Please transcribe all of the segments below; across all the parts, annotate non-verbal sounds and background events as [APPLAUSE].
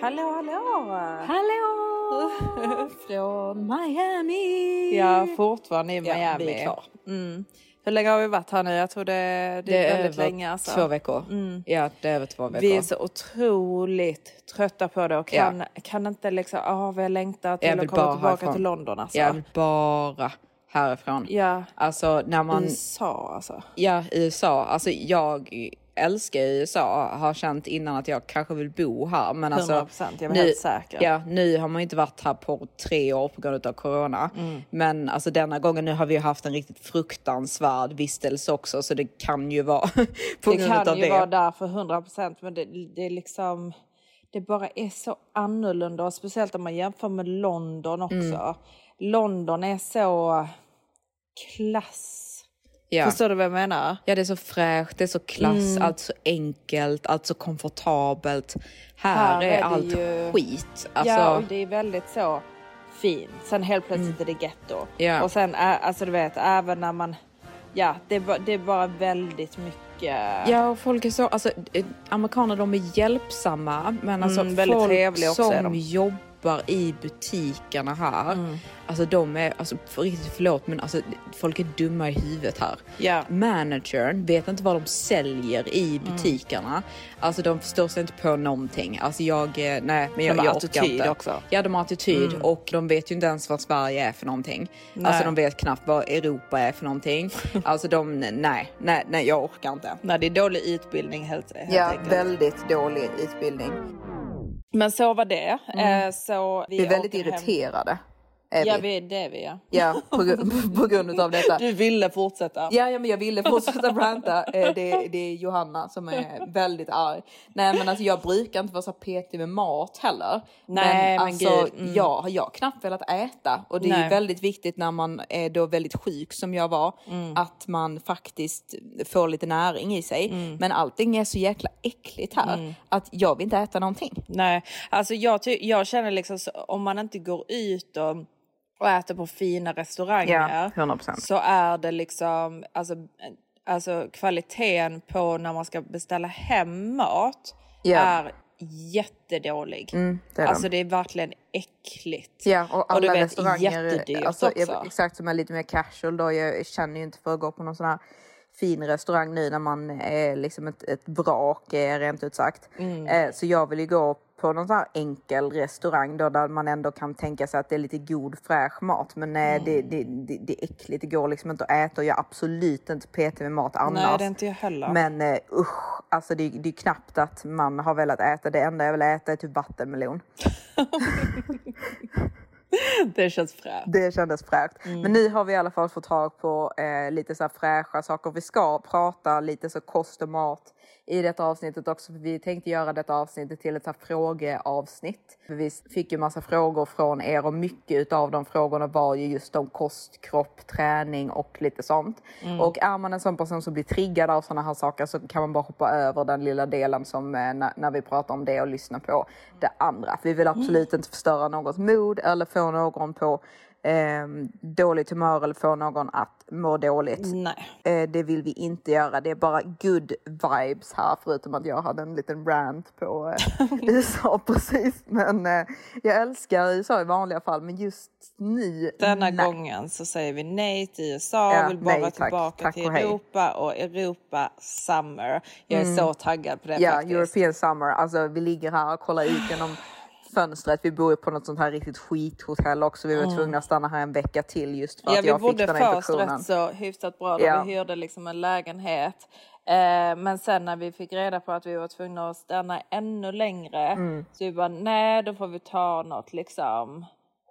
Hallå, hallå! Hallå! [LAUGHS] Från Miami! Ja, fortfarande i Ja, Miami. vi är klar. Mm. Hur länge har vi varit här nu? Jag tror det, det, Det är väldigt länge. Alltså. två veckor. Ja, det är över två veckor. Vi är så otroligt trötta på det och kan, kan inte liksom, åh vad jag längtar till att komma tillbaka härifrån. till London alltså. Jag vill bara härifrån. Ja, Alltså när man... USA alltså. Ja, USA. Alltså jag älskar USA. Har känt innan att jag kanske vill bo här. Men alltså, 100%, jag är nu, helt säker. Ja, nu har man ju inte varit här på tre år på grund av corona. Mm. Men alltså denna gången nu har vi haft en riktigt fruktansvärd vistelse också. Så det kan ju vara [LAUGHS] på Det grund kan av ju det. vara där för 100 procent men det, det är liksom det bara är så annorlunda och speciellt om man jämför med London också. Mm. London är så klass. Ja. Förstår du vad jag menar? Ja, det är så fräscht, det är så klass, Mm. allt så enkelt, allt så komfortabelt. Här, Här är, är allt ju- skit. Alltså, Ja, och det är väldigt så fint. Sen helt plötsligt är det getto. Mm. Ja. Och sen, alltså du vet, även när man, ja, det är, bara- det är bara väldigt mycket. Ja, och folk är så, alltså eh, amerikaner de är hjälpsamma, men alltså Mm, folk som de. Jobbar i butikerna här, alltså de är, alltså för riktigt förlåt, men alltså folk är dumma i huvudet här. Ja. Managern vet inte vad de säljer i Mm. butikerna. Alltså de förstår sig inte på någonting. Alltså jag, eh, nej men jag, De har jag orkar inte. också. Mm. Ja de har attityd och de vet ju inte ens vad Sverige är för någonting. Alltså Nej. de vet knappt vad Europa är för någonting. [LAUGHS] alltså de, nej, nej, nej jag orkar inte. Nej, det är dålig utbildning helt, helt Ja, enkelt. väldigt dålig utbildning. Men så var det. Eh, så vi, Vi är väldigt åker hem. Är Ja, vi. det är vi ja. Ja, på, [LAUGHS] på grund av detta. Du ville fortsätta. Ja, ja, men jag ville fortsätta ranta. Eh, Det, det är Johanna som är väldigt arg. Nej, men alltså jag brukar inte vara så petig med mat heller. Nej, men alltså, gud, mm. jag, jag har knappt velat äta och det är Nej. väldigt viktigt när man är då väldigt sjuk som jag var Mm. att man faktiskt får lite näring i sig. Mm. Men allting är så jäkla äckligt här att jag vill inte äta någonting. Nej, alltså jag, jag känner liksom om man inte går ut och, och äter på fina restauranger. Ja, 100%. Så är det liksom, alltså, alltså kvaliteten på när man ska beställa hem mat Ja. är jättedålig. Mm, det är de. alltså det är verkligen äckligt. Ja, och alla du vet, restauranger, jättedyrt alltså, också. exakt som är lite mer casual då. Jag känner ju inte för att gå på någon sån här fin restaurang nu när man är liksom ett, ett vrak eh, rent ut sagt. Mm. Eh, så jag vill ju gå på någon sån här enkel restaurang då där man ändå kan tänka sig att det är lite god fräsch mat. Men nej, Mm. det, det, det, det är äckligt. Det går liksom inte att äta och jag är absolut inte petig med mat annars. Nej, det är inte jag heller. Men eh, usch, alltså det, det är knappt att man har velat äta. Det enda jag vill äta är typ vattenmelon. [LAUGHS] det känns fräscht. Det kändes fräscht. Mm. Men nu har vi i alla fall fått tag på eh, lite så här fräscha saker. Vi ska prata lite så kost och mat i detta avsnittet också. För vi tänkte göra detta avsnittet till ett här frågeavsnitt. För vi fick ju massa frågor från er och mycket av de frågorna var ju just om kost, kropp, träning och lite sånt. Mm. Och är man en sån person som blir triggad av sådana här saker så kan man bara hoppa över den lilla delen som eh, när, när vi pratar om det och lyssna på det andra. För vi vill absolut inte förstöra något mod eller få någon på eh, dåligt humör eller få någon att må dåligt. Eh, det vill vi inte göra. Det är bara good vibes här förutom att jag hade en liten rant på eh, [LAUGHS] [LAUGHS] USA precis. Men eh, jag älskar USA i vanliga fall men just nu Denna nej. gången så säger vi nej till USA, Ja, vill bara nej, tillbaka Tack till och. Europa och Europa Summer. Jag är så taggad på det Ja, faktiskt. European summer. Alltså vi ligger här och kollar ut genom fönstret. Vi bor ju på något sånt här riktigt skithotell också. Vi var tvungna att stanna här en vecka till just för Ja, att vi jag fick bodde den här först infektionen. rätt så hyfsat bra då Ja. vi hyrde liksom en lägenhet. Eh, men sen när vi fick reda på att vi var tvungna att stanna ännu längre Mm. så vi bara nej då får vi ta något liksom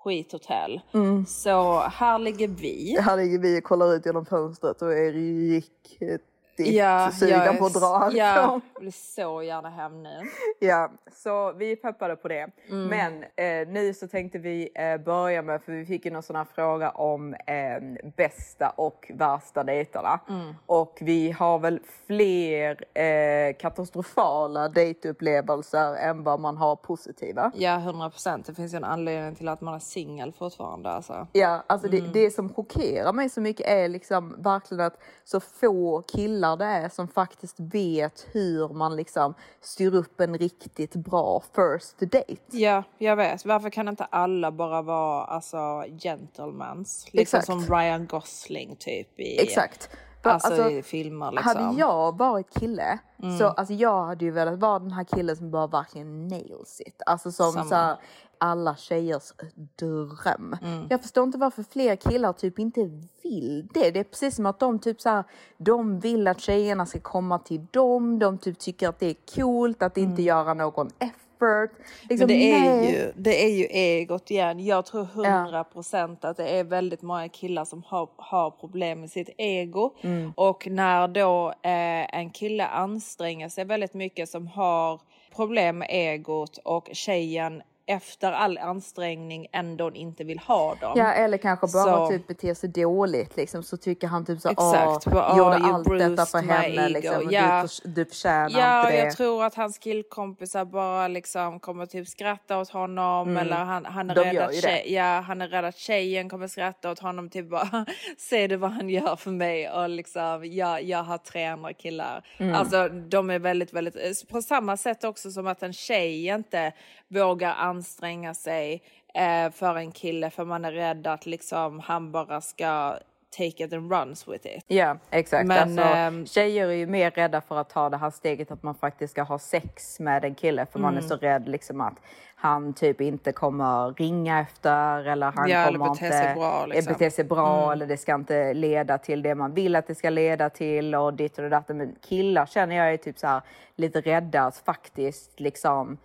skithotell. Mm. Så här ligger vi. Här ligger vi och kollar ut genom fönstret och är riktigt jag sugna är på att dra s- Ja, jag vill så gärna hem nu. Ja, så vi är peppade på det. Mm. Men eh, nu så tänkte vi eh, börja med, för vi fick ju någon sån här fråga om eh, bästa och värsta dejterna. Mm. Och vi har väl fler eh, katastrofala dejtupplevelser än vad man har positiva. Ja, 100 procent. Det finns ju en anledning till att man är singel fortfarande. Alltså. Ja, alltså Mm. det, det som chockerar mig så mycket är liksom verkligen att så få killar det är som faktiskt vet hur man liksom styr upp en riktigt bra first date. Ja, jag vet. Varför kan inte alla bara vara alltså, gentlemans? Liksom Exakt. som Ryan Gosling typ i, Exakt. För, alltså, i filmer. Liksom. Hade jag varit kille så alltså jag hade ju velat vara den här killen som bara verkligen nails it. Alltså som Samma. så här, alla tjejers dröm. Jag förstår inte varför fler killar typ inte vill det. Det är precis som att de typ så här, de vill att tjejerna ska komma till dem. De typ tycker att det är coolt att inte göra någon effort. Liksom, Men det är, nej. ju, det är ju egot igen. Jag tror 100 procent att det är väldigt många killar som har, har problem med sitt ego. Mm. Och när då eh, en kille anstränger sig väldigt mycket som har problem med egot och tjejen efter all ansträngning ändå inte vill ha dem. Ja eller kanske bara Så- typ beter sig dåligt liksom så tycker han typ så Exakt, åh, gjorde "Åh, you allt detta för henne ego." liksom och Ja. du, du förtjänar Ja, inte det. jag tror att hans killkompisar bara liksom kommer typ skratta åt honom eller han, han, är Mm. De rädd att det. ja, han är rädd att tjejen kommer skratta åt honom typ bara [LAUGHS] se du vad han gör för mig och liksom jag, jag har tre andra killar. Mm. Alltså de är väldigt, väldigt, på samma sätt också som att en tjej inte vågar anstränga sig eh, för en kille för man är rädd att liksom han bara ska take it and runs with it. Ja, exakt. Men, alltså, ehm, tjejer är ju mer rädda för att ta det här steget att man faktiskt ska ha sex med en kille för man är Mm. så rädd liksom att han typ inte kommer ringa efter eller han Ja, eller kommer bete inte sig bra, liksom. Mm. bete sig bra eller det ska inte leda till det man vill att det ska leda till och ditt och det datten. Men killar känner jag är typ så här lite rädda att faktiskt liksom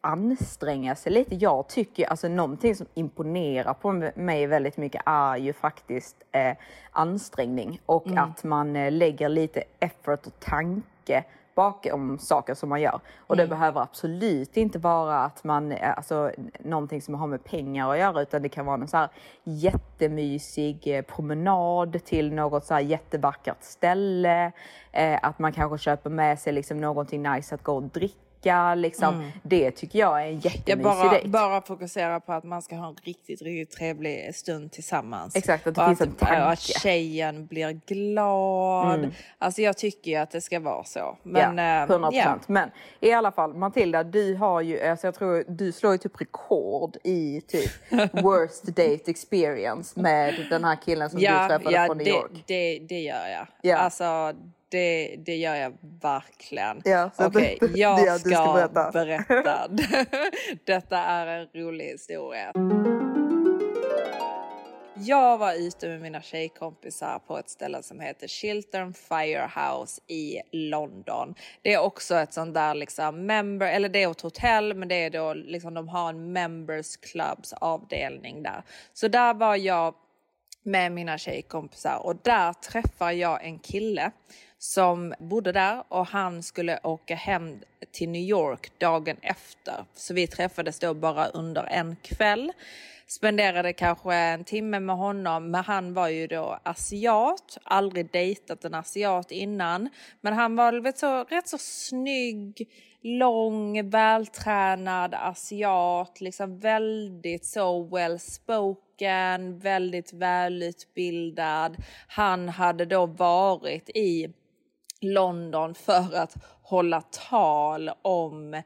anstränga sig lite. Jag tycker alltså någonting som imponerar på mig väldigt mycket är ju faktiskt eh, ansträngning och Mm. att man eh, lägger lite effort och tanke bakom saker som man gör. Och det Mm. behöver absolut inte vara att man, eh, alltså någonting som har med pengar att göra utan det kan vara en så här jättemysig eh, promenad till något så här jättevackert ställe. Eh, att man kanske köper med sig liksom någonting nice att gå och dricka. Liksom. Det tycker jag är en jättemysig bara, dejt. bara fokusera på att man ska ha en riktigt, riktigt trevlig stund tillsammans. Exakt, att det och finns en att, tanke. och att tjejen blir glad. Alltså jag tycker ju att det ska vara så. Men, ja, eh, 100 ja. procent. Men i alla fall Matilda, du har ju, alltså jag tror du slår ju typ rekord i typ [LAUGHS] worst date experience med den här killen som du Ja, träffade ja från New York. det, det gör jag. Ja. Alltså det, det gör jag verkligen. Ja, Okej, [LAUGHS] är jag det ska, ska berätta. berätta. [LAUGHS] [LAUGHS] Detta är en rolig historia. Jag var ute med mina tjejkompisar på ett ställe som heter Chiltern Firehouse i London. Det är också ett sånt där liksom member, eller det är ett hotell men det är då liksom de har en members clubs avdelning där. Så där var jag med mina tjejkompisar och där träffar jag en kille som bodde där och han skulle åka hem till New York dagen efter. Så vi träffades då bara under en kväll. Spenderade kanske en timme med honom, men han var ju då asiat, aldrig dejtat en asiat innan. Men han var vet, så, rätt så snygg, lång, vältränad asiat, liksom väldigt så well spoken väldigt välutbildad. Han hade då varit i London för att hålla tal om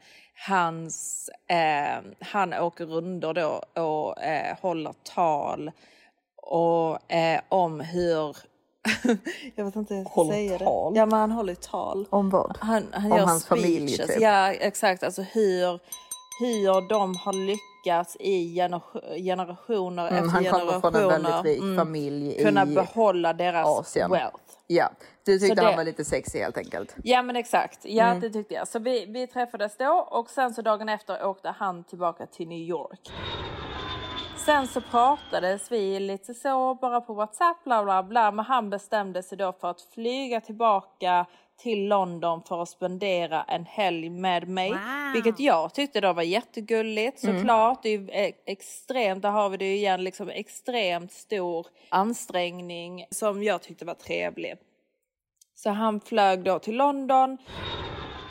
hans... Eh, han åker runder då och eh, håller tal och eh, om hur... [LAUGHS] jag vet inte hur jag ska Håller säga tal? det. Ja, men han håller tal. Om vad? Han, han Om hans familj, speeches. typ. Ja, exakt. Alltså hur, hur de har lyckats i gener- generationer Mm, efter han generationer. kommer från en väldigt rik mm, familj Kunna i behålla deras Asien. wealth. Ja, du tyckte Så han det- var lite sexig helt enkelt. Ja men exakt, ja Mm. det tyckte jag. Så vi, vi träffades då och sen så dagen efter åkte han tillbaka till New York. Sen så pratades vi lite så bara på WhatsApp bla bla bla men han bestämde sig då för att flyga tillbaka till London för att spendera en helg med mig. Vilket jag tyckte då var jättegulligt såklart. Det är eh, extremt, där har vi det igen, liksom extremt stor ansträngning som jag tyckte var trevlig. Så han flög då till London.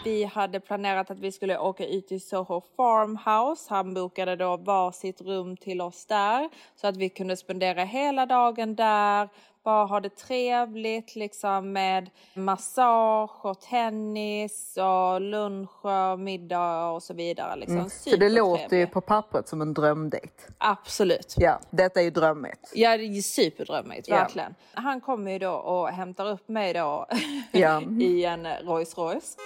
Vi hade planerat att vi skulle åka ut till Soho Farmhouse. Han bokade då varsitt rum till oss där så att vi kunde spendera hela dagen där. Bara ha det trevligt liksom med massage och tennis och lunch och middag och så vidare. Liksom. Så det låter ju på pappret som en drömdejt. Absolut. Ja, detta är ju drömmigt. Ja, det är superdrömmigt, Ja. verkligen. Han kommer ju då och hämtar upp mig då Ja. [LAUGHS] i en Rolls Royce.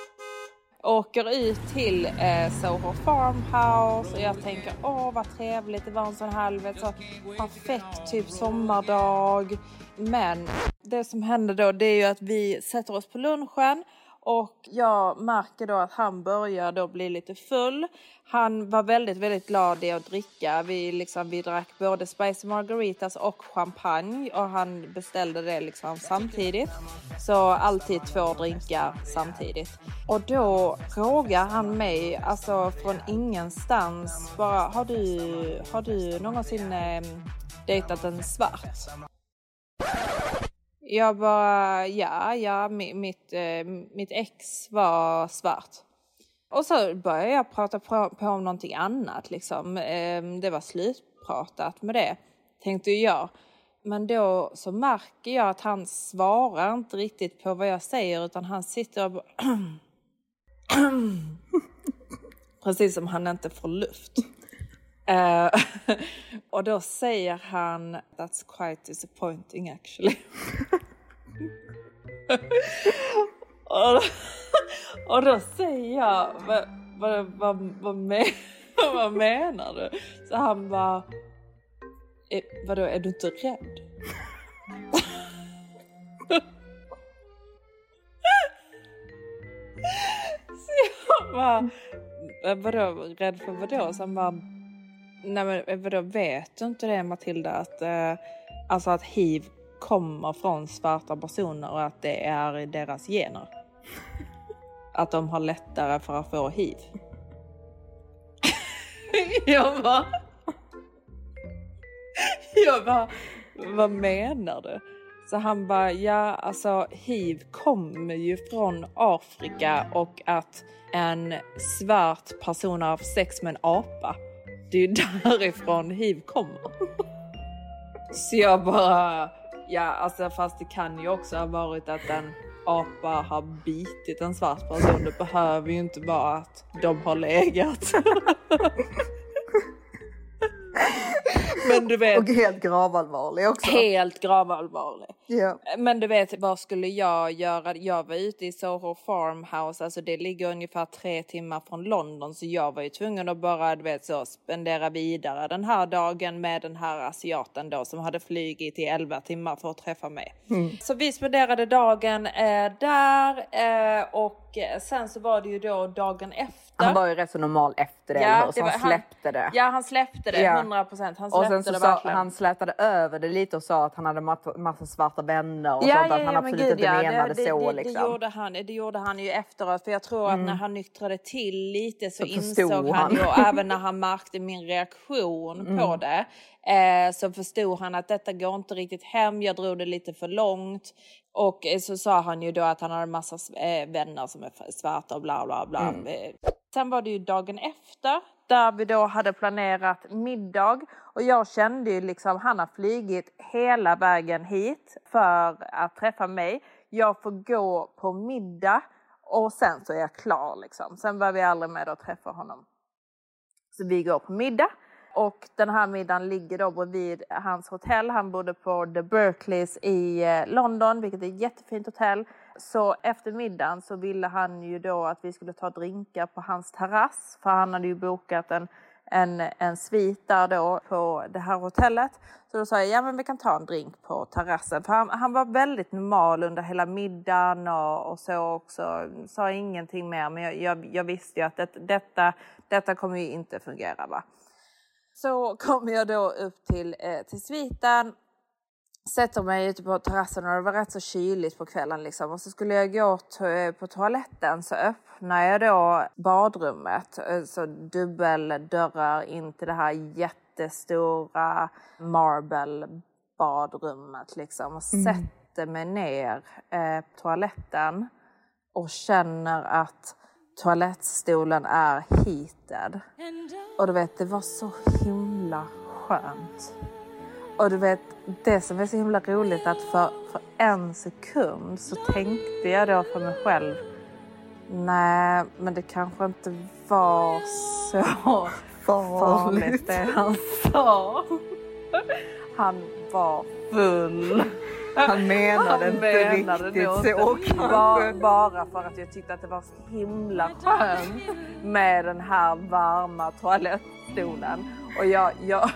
Åker ut till eh, Soho Farmhouse och jag tänker åh vad trevligt, det var en sån här vet, så perfekt typ sommardag. Men det som händer då det är ju att vi sätter oss på lunchen och jag märker då att han börjar då bli lite full. Han var väldigt, väldigt glad i att dricka. Vi, liksom, vi drack både spicy margaritas och champagne och han beställde det liksom samtidigt. Så alltid två drinkar samtidigt. Och då frågar han mig, alltså från ingenstans, bara har du, har du någonsin eh, dejtat en svart? Jag bara, ja, ja, mitt, eh, mitt ex var svart. Och så började jag prata på, om någonting annat liksom. Ehm, det var slutpratat med det, tänkte jag. Men då så märker jag att han svarar inte riktigt på vad jag säger utan han sitter och bara [CLEARS THROAT] Precis som han inte får luft. Eh, [LAUGHS] och då säger han That's quite disappointing actually. [LAUGHS] och, då, och då säger jag vad, vad, vad, vad, men, [LAUGHS] vad menar du? Så han bara e, Vadå, är du inte rädd? [LAUGHS] Så jag bara, eh, vadå, rädd för vadå? Så han bara, nej men eh, vadå, vet du inte det Matilda att, eh, alltså att hiv kommer från svarta personer och att det är deras gener? [LAUGHS] Att de har lättare för att få hiv. [LAUGHS] jag bara, jag bara, vad menar du? Så han bara, ja alltså hiv kommer ju från Afrika och att en svart person har haft sex med en apa. Det är ju [LAUGHS] därifrån hiv kommer. Så jag bara, ja alltså fast det kan ju också ha varit att en apa har bitit en svart person. Det behöver ju inte vara att de har legat. [LAUGHS] Men du vet, Och helt gravallvarlig också. helt gravallvarlig. Ja. Men du vet, vad skulle jag göra? Jag var ute i Soho Farmhouse, alltså det ligger ungefär tre timmar från London, så jag var ju tvungen att bara, du vet, så spendera vidare den här dagen med den här asiaten då som hade flugit i 11 timmar för att träffa mig. Så vi spenderade dagen eh, där eh, och sen så var det ju då dagen efter. Han var ju rätt så normal efter det, Ja, hur? så det han var- släppte det. Ja, han släppte det, Ja. 100 procent. Han Och sen så det sa, verkligen. han slätade över det lite och sa att han hade massa, svarta vänner och Ja, sånt. ja, att han absolut gud, inte ja. menade det, så det, liksom. Det gjorde, han, det gjorde han ju efteråt. För jag tror att när han nyktrade till lite så, Så insåg han han. ju, och även när han märkte min reaktion på det, eh, så förstod han att detta går inte riktigt hem. Jag drog det lite för långt. Och eh, så sa han ju då att han hade massa eh, vänner som är svarta och bla bla bla. Eh, Sen var det ju dagen efter där vi då hade planerat middag och jag kände ju liksom han har flygit hela vägen hit för att träffa mig. Jag får gå på middag och sen så är jag klar liksom. Sen var vi aldrig med att träffa honom. Så vi går på middag och den här middagen ligger då bredvid hans hotell. Han bodde på The Berkeleys i eh, London, vilket är ett jättefint hotell. Så efter middagen så ville han ju då att vi skulle ta drinkar på hans terrass. För han hade ju bokat en, en, en svit där då på det här hotellet. Så då sa jag, ja men vi kan ta en drink på terrassen. För han, han var väldigt normal under hela middagen och, och så också. Sa ingenting mer men jag, jag, jag visste ju att det, detta, detta kommer ju inte fungera va. Så kommer jag då upp till, eh, till sviten sätter mig ute på terrassen och det var rätt så kyligt på kvällen liksom. Och så skulle jag gå to på toaletten så öppnar jag då badrummet. Eh, så dubbeldörrar in till det här jättestora marble badrummet liksom. Och mm. sätter mig ner eh, på toaletten och känner att toalettstolen är heated. Och du vet, det var så himla skönt. Och du vet, det som är så himla roligt att för, för en sekund så tänkte jag då för mig själv Nej, men det kanske inte var så farligt det han sa. Han var full. Han menade inte menade riktigt så kanske. Bara för att jag tyckte att det var så himla skönt med den här varma toalettstolen. Och jag, jag,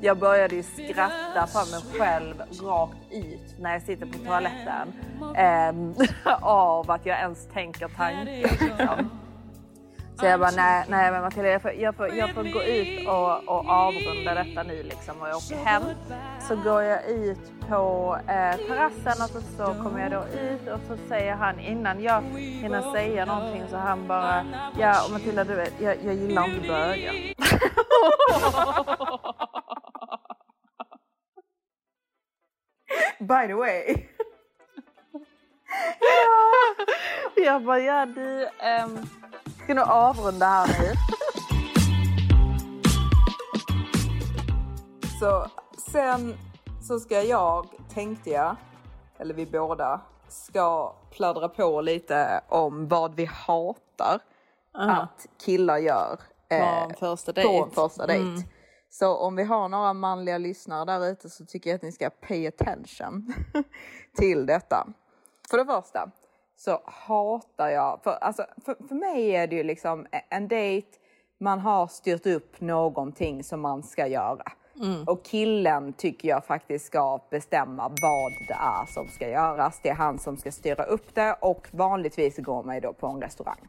jag började ju skratta för mig själv rakt ut när jag sitter på toaletten. Eh, [LAUGHS] av att jag ens tänker tanken. Liksom. Så jag bara, nej, nej men Matilda jag får, jag får, jag får gå ut och, och avrunda detta nu liksom och jag åker hem. Så går jag ut på eh, terrassen och så, så kommer jag då ut och så säger han innan jag hinner säga någonting så han bara, ja och Matilda du vet, jag, jag gillar inte bögar. [LAUGHS] By the way. ja, jag bara, ja du, um, ska nog avrunda här nu. Så sen så ska jag, tänkte jag, eller vi båda, ska pladdra på lite om vad vi hatar uh -huh. att killar gör på en första dejt. Första dejt. Mm. Så om vi har några manliga lyssnare där ute så tycker jag att ni ska pay attention [LAUGHS] till detta. För det första så hatar jag, för, alltså, för, för mig är det ju liksom en dejt, man har styrt upp någonting som man ska göra. Mm. Och killen tycker jag faktiskt ska bestämma vad det är som ska göras. Det är han som ska styra upp det och vanligtvis går man ju då på en restaurang.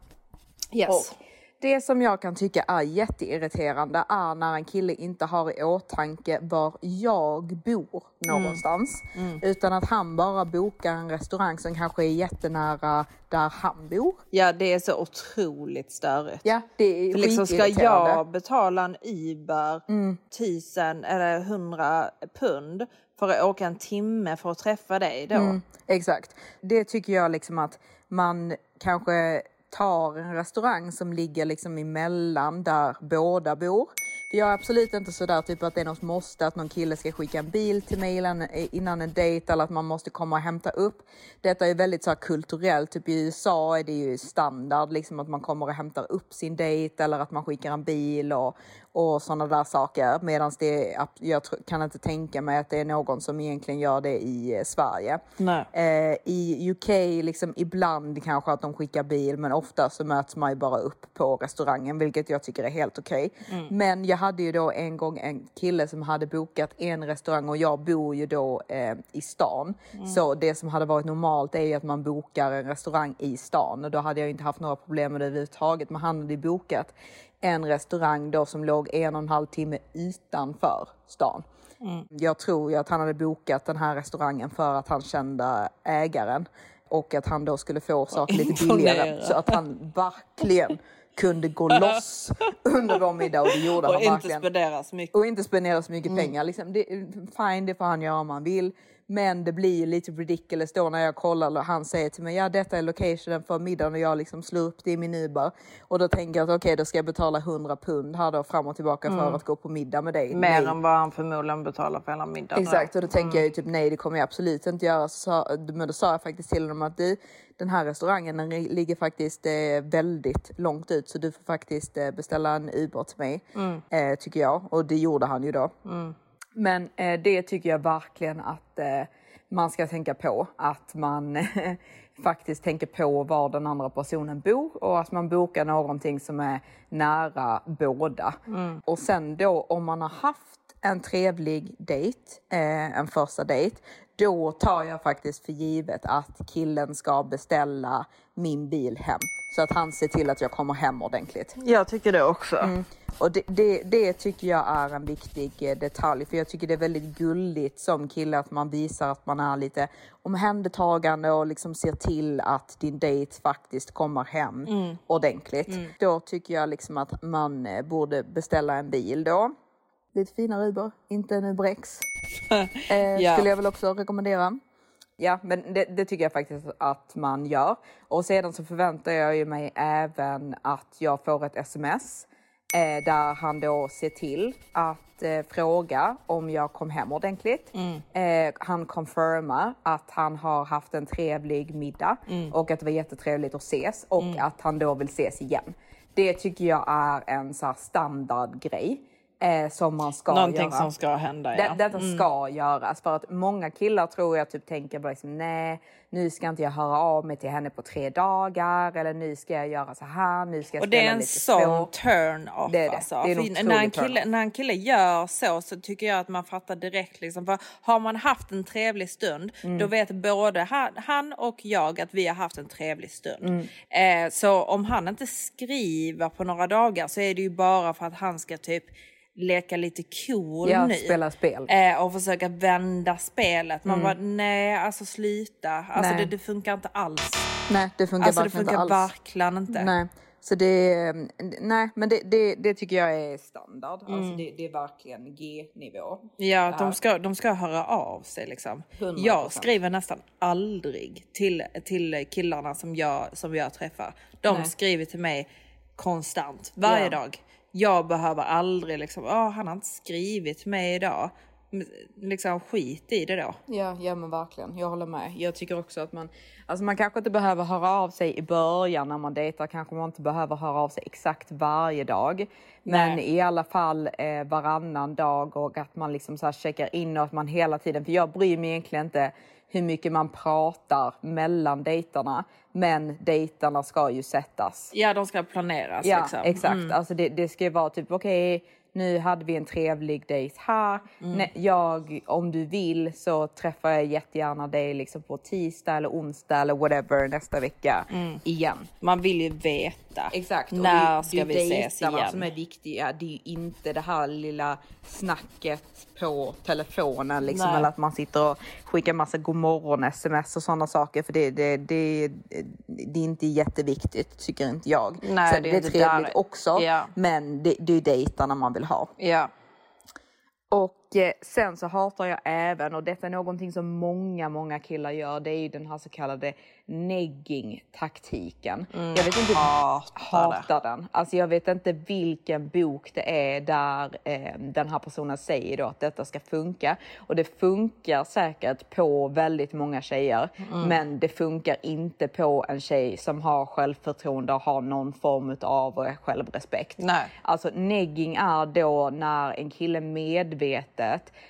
Yes. Och det som jag kan tycka är jätteirriterande är när en kille inte har i åtanke var jag bor någonstans. Mm. Mm. Utan att han bara bokar en restaurang som kanske är jättenära där han bor. Ja det är så otroligt störigt. Ja det är liksom Ska jag betala en Uber mm. tusen eller hundra pund för att åka en timme för att träffa dig då? Mm, exakt. Det tycker jag liksom att man kanske tar en restaurang som ligger liksom emellan där båda bor. Jag är absolut inte sådär typ att det är något måste att någon kille ska skicka en bil till mig innan en dejt eller att man måste komma och hämta upp. Detta är väldigt så här, kulturellt, typ i USA är det ju standard liksom att man kommer och hämtar upp sin dejt eller att man skickar en bil och, och sådana där saker. Medan det jag kan inte tänka mig att det är någon som egentligen gör det i eh, Sverige. Eh, I UK liksom ibland kanske att de skickar bil men ofta så möts man ju bara upp på restaurangen vilket jag tycker är helt okej. Okay. Mm. Men jag hade ju då en gång en kille som hade bokat en restaurang och jag bor ju då eh, i stan. Mm. Så det som hade varit normalt är ju att man bokar en restaurang i stan och då hade jag inte haft några problem med det överhuvudtaget. Men han hade bokat en restaurang då som låg en och en halv timme utanför stan. Mm. Jag tror ju att han hade bokat den här restaurangen för att han kände ägaren och att han då skulle få saker lite billigare så att han verkligen kunde gå loss [LAUGHS] under vår middag och det gjorde och han inte verkligen. Spendera så mycket. Och inte spendera så mycket mm. pengar. Liksom, det, fine, det får han göra om han vill. Men det blir lite ridiculous då när jag kollar och han säger till mig, ja detta är locationen för middagen och jag liksom slår upp det i min Uber. Och då tänker jag att okej, okay, då ska jag betala 100 pund här då fram och tillbaka för att gå på middag med dig. Mer Nej. än vad han förmodligen betalar för hela middagen. Exakt, och då tänker jag ju typ nej, det kommer jag absolut inte göra. Så, men då sa jag faktiskt till honom att du, den här restaurangen den ligger faktiskt eh, väldigt långt ut så du får faktiskt eh, beställa en Uber till mig, eh, tycker jag. Och det gjorde han ju då. Men eh, det tycker jag verkligen att eh, man ska tänka på. Att man [LAUGHS] faktiskt tänker på var den andra personen bor och att man bokar någonting som är nära båda. Och sen då om man har haft en trevlig dejt, eh, en första dejt, då tar jag faktiskt för givet att killen ska beställa min bil hem. Så att han ser till att jag kommer hem ordentligt. Jag tycker det också. Mm. Och det, det, det tycker jag är en viktig eh, detalj, för jag tycker det är väldigt gulligt som kille att man visar att man är lite omhändertagande och liksom ser till att din dejt faktiskt kommer hem ordentligt. Då tycker jag liksom att man eh, borde beställa en bil då. Lite finare Uber, inte en Uber X. [LAUGHS] Eh, Ja. Skulle jag väl också rekommendera. Ja, men det, det tycker jag faktiskt att man gör. Och sedan så förväntar jag ju mig även att jag får ett sms eh, där han då ser till att eh, fråga om jag kom hem ordentligt. Eh, han confirmar att han har haft en trevlig middag och att det var jättetrevligt att ses och att han då vill ses igen. Det tycker jag är en så här standardgrej eh, som man ska Någonting göra. som ska hända Det, ja. Mm. Detta ska göras för att många killar tror jag typ tänker bara liksom, nej, nu ska inte jag höra av mig till henne på tre dagar eller nu ska jag göra så här, nu ska jag Och det är en sån så. turn off Det det. alltså. Det är en när, en kille, när en kille gör så så tycker jag att man fattar direkt liksom. För har man haft en trevlig stund Mm. då vet både han, han och jag att vi har haft en trevlig stund. Mm. Eh, så om han inte skriver på några dagar så är det ju bara för att han ska typ leka lite cool Ja, nu. spela spel. Eh, och försöka vända spelet. Man Mm. bara nej alltså sluta. Alltså det, det funkar inte alls. Nej, det funkar Alltså det funkar inte alls. verkligen inte. Nej, så det, nej, men det, det, det tycker jag är standard. Mm. Alltså det, det är verkligen G-nivå. Ja, de här. ska, de ska höra av sig liksom. 100%. Jag skriver nästan aldrig till, till killarna som jag, som jag träffar. De Nej. skriver till mig konstant, varje Ja. dag. Jag behöver aldrig liksom, "Åh, han har inte skrivit mig idag. Liksom skit i det då. Ja, ja men verkligen. Jag håller med. Jag tycker också att man, alltså man kanske inte behöver höra av sig i början när man dejtar. Kanske man inte behöver höra av sig exakt varje dag. Men Nej. i alla fall eh, varannan dag och att man liksom så checkar in och att man hela tiden, för jag bryr mig egentligen inte hur mycket man pratar mellan dejterna. Men dejterna ska ju sättas. Ja, de ska planeras Ja, liksom. exakt. Alltså det, det ska ju vara typ okej, nu hade vi en trevlig dejt här. Mm. Jag, om du vill så träffar jag jättegärna dig liksom på tisdag eller onsdag eller whatever nästa vecka igen. Man vill ju veta. Exakt. och När det, ska vi ses igen? som är viktiga. Det är ju inte det här lilla snacket på telefonen liksom. Nej. Eller att man sitter och skickar massa godmorgon sms och sådana saker. För det, det, det, det är inte jätteviktigt tycker inte jag. Nej, Sen det är trevligt där- också. Ja. Men det, det är dejtarna man vill ha. Ja. Och sen så hatar jag även, och detta är någonting som många, många killar gör, det är ju den här så kallade negging-taktiken. jag vet inte, hatar hatar den. Alltså jag vet inte vilken bok det är där eh, den här personen säger då att detta ska funka. Och det funkar säkert på väldigt många tjejer, men det funkar inte på en tjej som har självförtroende och har någon form av eh, självrespekt. Nej. Alltså negging är då när en kille medvetet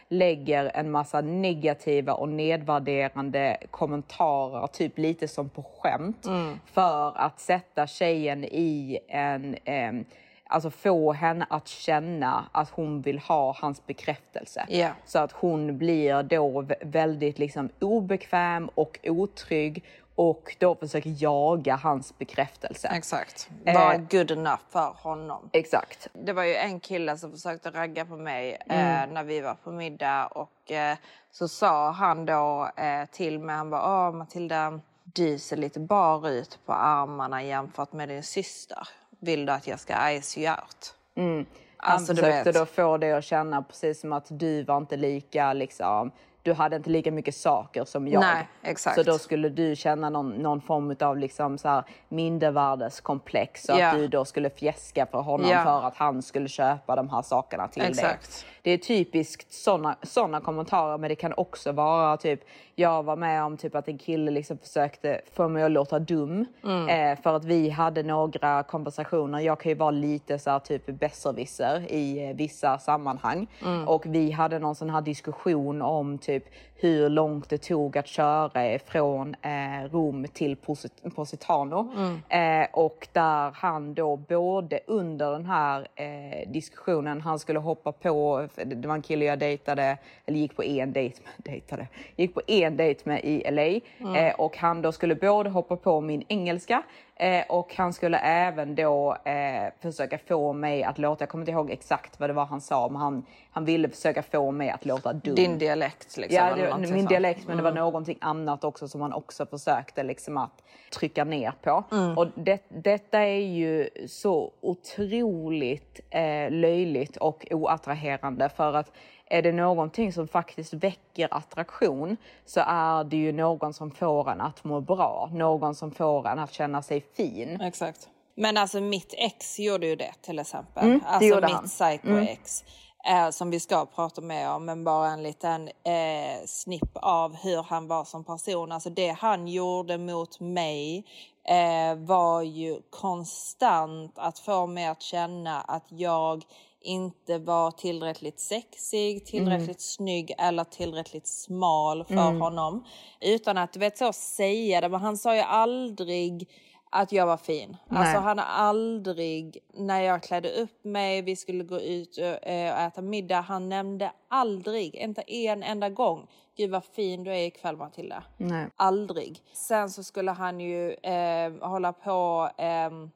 lägger en massa negativa och nedvärderande kommentarer, typ lite som på skämt, för att sätta tjejen i en ehm, Alltså få henne att känna att hon vill ha hans bekräftelse. Ja. Så att hon blir då vä- väldigt liksom obekväm och otrygg och då försöker jaga hans bekräftelse. Exakt. Vara Eh. good enough för honom. Exakt. Det var ju en kille som försökte ragga på mig Mm. eh, när vi var på middag och eh, så sa han då eh, till mig, han bara Åh Matilda, du ser lite bar ut på armarna jämfört med din syster. Vill du att jag ska ice you out? Han Alltså, du försökte vet. då få dig att känna precis som att du var inte lika liksom du hade inte lika mycket saker som jag. Nej, exakt. Så då skulle du känna någon, någon form av liksom så här mindervärdeskomplex och Ja. att du då skulle fjäska för honom Ja. för att han skulle köpa de här sakerna till dig. Exakt. Det är typiskt såna, såna kommentarer men det kan också vara typ jag var med om typ att en kille liksom försökte få mig att låta dum Mm. eh, för att vi hade några konversationer. Jag kan ju vara lite så här typ besserwisser i eh, vissa sammanhang Mm. och vi hade någon sån här diskussion om typ hur långt det tog att köra från eh, Rom till Posit- Positano. Eh, och där han då både under den här eh, diskussionen han skulle hoppa på det var en kille jag dejtade, eller gick på en dejt med, [LAUGHS] dejtade, gick på en dejt med i LA eh, och han då skulle både hoppa på min engelska eh, och han skulle även då eh, försöka få mig att låta, jag kommer inte ihåg exakt vad det var han sa, men han, han ville försöka få mig att låta dum. Din dialekt liksom. Ja, det, min sånt. dialekt, men det var någonting annat också som han också försökte liksom att trycka ner på. Och det, detta är ju så otroligt eh, löjligt och oattraherande för att är det någonting som faktiskt väcker attraktion så är det ju någon som får en att må bra. Någon som får en att känna sig fin. Exakt. Men alltså mitt ex gjorde ju det till exempel. Mm, det alltså mitt han. psycho-ex. Eh, som vi ska prata mer om, men bara en liten eh, snipp av hur han var som person. Alltså det han gjorde mot mig eh, var ju konstant att få mig att känna att jag inte var tillräckligt sexig, tillräckligt snygg eller tillräckligt smal för honom. Utan att du vet så säga det, men han sa ju aldrig att jag var fin. Alltså han har aldrig, när jag klädde upp mig, vi skulle gå ut och, eh, och äta middag, han nämnde aldrig, inte en enda gång, gud vad fin du är ikväll Matilda. Nej. Aldrig. Sen så skulle han ju eh, hålla på, ehm,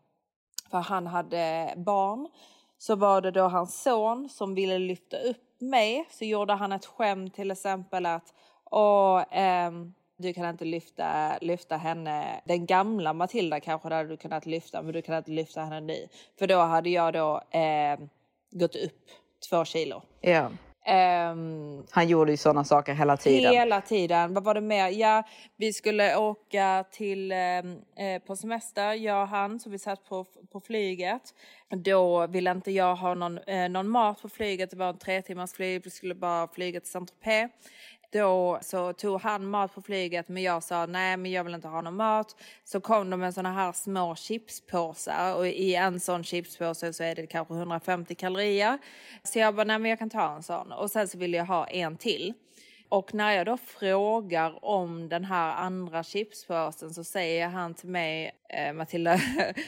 för han hade barn. Så var det då hans son som ville lyfta upp mig. Så gjorde han ett skämt till exempel att Åh, ehm, du kan inte lyfta, lyfta henne. Den gamla Matilda kanske hade du kunnat lyfta men du kan inte lyfta henne nu. För då hade jag då eh, gått upp två kilo. Yeah. Ehm, Han gjorde ju sådana saker hela tiden. Hela tiden. Vad var det mer? Ja, vi skulle åka till, eh, eh, på semester, jag och han, så vi satt på, på flyget. Då ville inte jag ha någon, eh, någon mat på flyget, det var en tre timmars flyg, vi skulle bara flyga till Saint-Tropez. Då så tog han mat på flyget men jag sa nej men jag vill inte ha någon mat. Så kom de med såna här små chipspåsar och i en sån chipspåse så är det kanske 150 kalorier. Så jag bara nej men jag kan ta en sån och sen så vill jag ha en till. Och när jag då frågar om den här andra chipspåsen så säger han till mig eh, Matilda,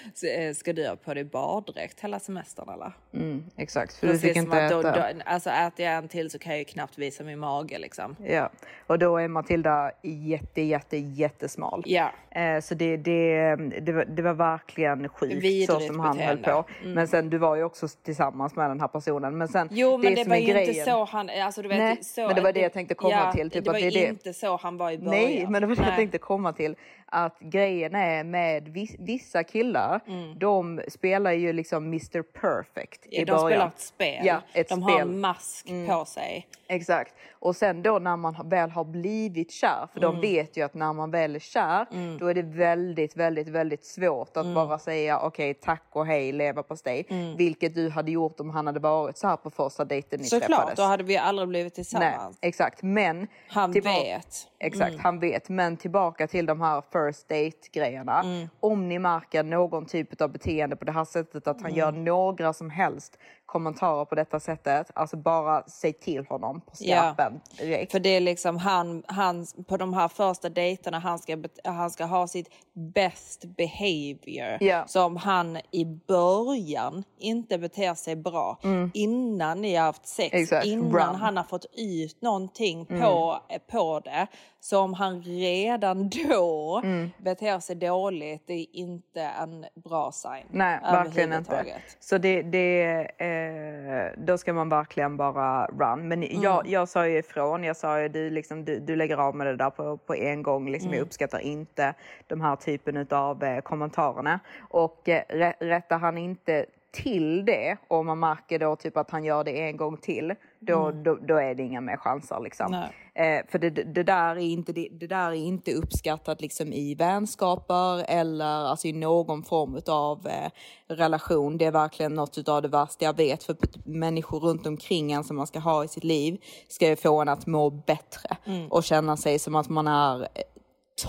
[LAUGHS] ska du ha på dig baddräkt hela semestern eller? Mm, exakt, för du Precis fick som inte att då, äta. då, alltså äter jag en till så kan jag ju knappt visa min mage liksom. Ja, och då är Matilda jätte, jätte, jättesmal. Ja. Eh, så det, det, det, var, det var verkligen sjukt så Vidrigt som han höll beteende. på. Men sen, du var ju också tillsammans med den här personen. Men sen, Jo men det, som var ju grejen, inte så han, alltså du vet Nej, så. men det var det jag tänkte komma ja, till, typ det att var det är det- inte så han var i början. Nej, men det var det jag tänkte komma till. Att grejen är med vis, vissa killar, de spelar ju liksom Mr Perfect i Mm. De början. spelar ett spel. Ja, ett de spel. Mm. har mask på sig. Exakt. Och sen då när man väl har blivit kär, för Mm. de vet ju att när man väl är kär, då är det väldigt, väldigt, väldigt svårt Mm. att bara säga okej, tack och hej, leva på dig. Vilket du hade gjort om han hade varit så här på första dejten ni Såklart, träffades. då hade vi aldrig blivit Nej, tillsammans. exakt. Men Han vet. Exakt, Mm. han vet. Men tillbaka till de här first date grejerna. Mm. Om ni märker någon typ av beteende på det här sättet, att han Mm. gör några som helst kommentarer på detta sättet, alltså bara säg till honom på Ja. skarpen direkt. För det är liksom han, han på de här första dejterna, han ska, han ska ha sitt best behavior. Ja. Så om han i början inte beter sig bra, innan ni har haft sex, Mm. Exakt, innan run. han har fått ut någonting Mm. på, på det. Så om han redan [LAUGHS] då Mm. beter sig dåligt, det är inte en bra sign. Nej, verkligen inte. Så det, det, eh, då ska man verkligen bara run. Men jag, Mm. jag sa ju ifrån, jag sa ju du, liksom, du, du lägger av med det där på, på en gång. Liksom, Mm. Jag uppskattar inte de här typen av eh, kommentarerna. Och eh, rä- rättar han inte till det och man märker då typ att han gör det en gång till, då, då, då är det inga mer chanser liksom. Eh, för det, det, där är inte, det, det där är inte uppskattat liksom i vänskaper eller alltså i någon form av eh, relation. Det är verkligen något av det värsta jag vet för människor runt omkring en som man ska ha i sitt liv ska ju få en att må bättre och känna sig som att man är eh,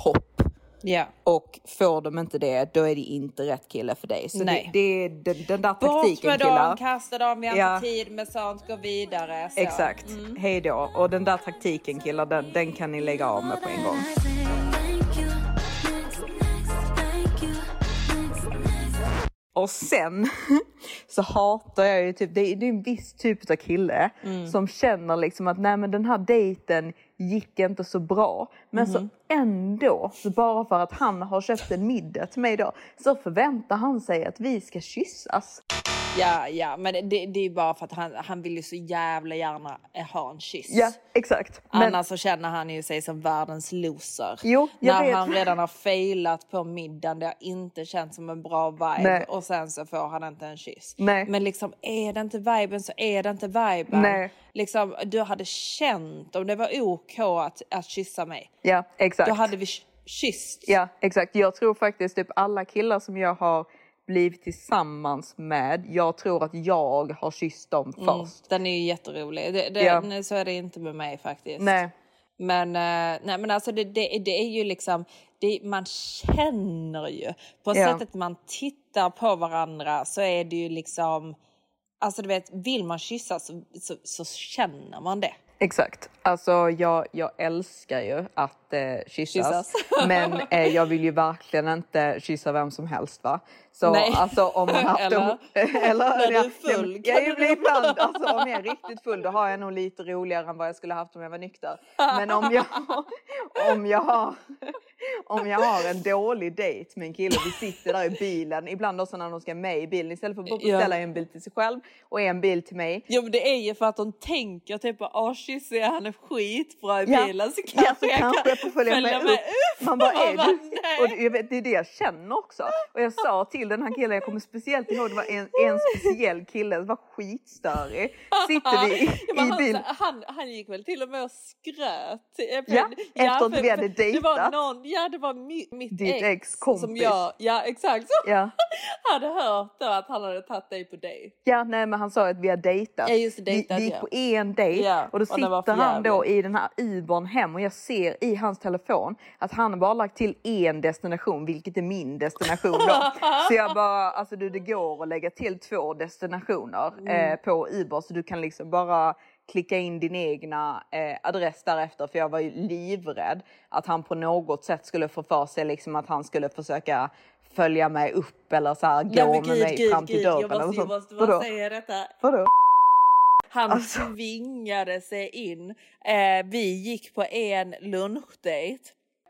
topp. Ja. Och får de inte det, då är det inte rätt kille för dig. Så Nej. det, är den, den där Bort taktiken med killar. dem, kasta dem, vi har Ja. inte tid med sånt, gå vidare. Så. Exakt, hej då. Och den där taktiken killar, den, den kan ni lägga av med på en gång. Och sen [LAUGHS] så hatar jag ju typ, det är, det är en viss typ av kille som känner liksom att nej men den här dejten gick inte så bra. Men så ändå, så bara för att han har köpt en middag till mig då, så förväntar han sig att vi ska kyssas. Ja, ja, men det, det är bara för att han, han vill ju så jävla gärna eh, ha en kyss. Ja, exakt. Men, Annars så känner han ju sig som världens loser. Jo, jag När vet. han redan har failat på middagen, det har inte känts som en bra vibe Nej. och sen så får han inte en kyss. Nej. Men liksom är det inte viben så är det inte viben. Nej. Liksom, du hade känt om det var OK att, att kyssa mig. ja, exakt. Då hade vi ky- kysst. Ja, exakt. Jag tror faktiskt typ alla killar som jag har blivit tillsammans med, jag tror att jag har kysst dem först. Den är ju jätterolig. Det, det, Ja. nej, Så är det inte med mig faktiskt. Nej, Men, eh, nej, men alltså det, det, det är ju liksom, det, man känner ju. På Ja. sättet man tittar på varandra så är det ju liksom, alltså du vet, vill man kyssa så, så, så känner man det. exakt. Alltså jag, jag älskar ju att eh, kyssas. Kyssas. men [LAUGHS] eh, jag vill ju verkligen inte kyssa vem som helst va. Så Nej. alltså om man haft Eller? [LAUGHS] eller När du ja, är full Jag, kan jag blir ibland, alltså om jag är riktigt full då har jag nog lite roligare än vad jag skulle haft om jag var nykter. Men om jag, [LAUGHS] om jag har om jag har en dålig dejt med en kille vi sitter där i bilen, ibland också när de ska med i bilen, istället för att bara Ja. beställa en bil till sig själv och en bil till mig. Jo men det är ju för att de tänker typ åh kysser jag henne skitbra i Ja. bilen så Ja, kanske så jag kanske kan jag får följa med upp. Man bara, är du? Och det- jag vet, det är det jag känner också. Och jag sa till den här killen, jag kommer speciellt ihåg, det var en, en speciell kille, det var skitstörig. Sitter vi [LAUGHS] i, Ja, i han, bilen. han, han gick väl till och med och skröt. Ja, efter att vi hade Det var dejtat. någon, ja det var mitt, mitt Ditt ex, ex som kompis. jag, ja exakt, som Ja. [LAUGHS] hade hört då att han hade tagit dig på dejt. ja, nej men han sa att vi har dejtat. Ja, just det, vi, dejtat, vi gick ja. på en dejt Ja, och då sitter han då i den här Ubern hem och jag ser i hans telefon att han bara lagt till en destination, vilket är min destination då. [LAUGHS] så jag bara, alltså du det går att lägga till två destinationer Mm. eh, på Uber så du kan liksom bara klicka in din egna eh, adress därefter för jag var ju livrädd att han på något sätt skulle få för sig liksom att han skulle försöka följa mig upp eller så här, gå Ja, med mig fram till dörren. jag måste, jag bara Vadå? säga detta. Vadå? Han Alltså. tvingade sig in. Eh, vi gick på en lunchdate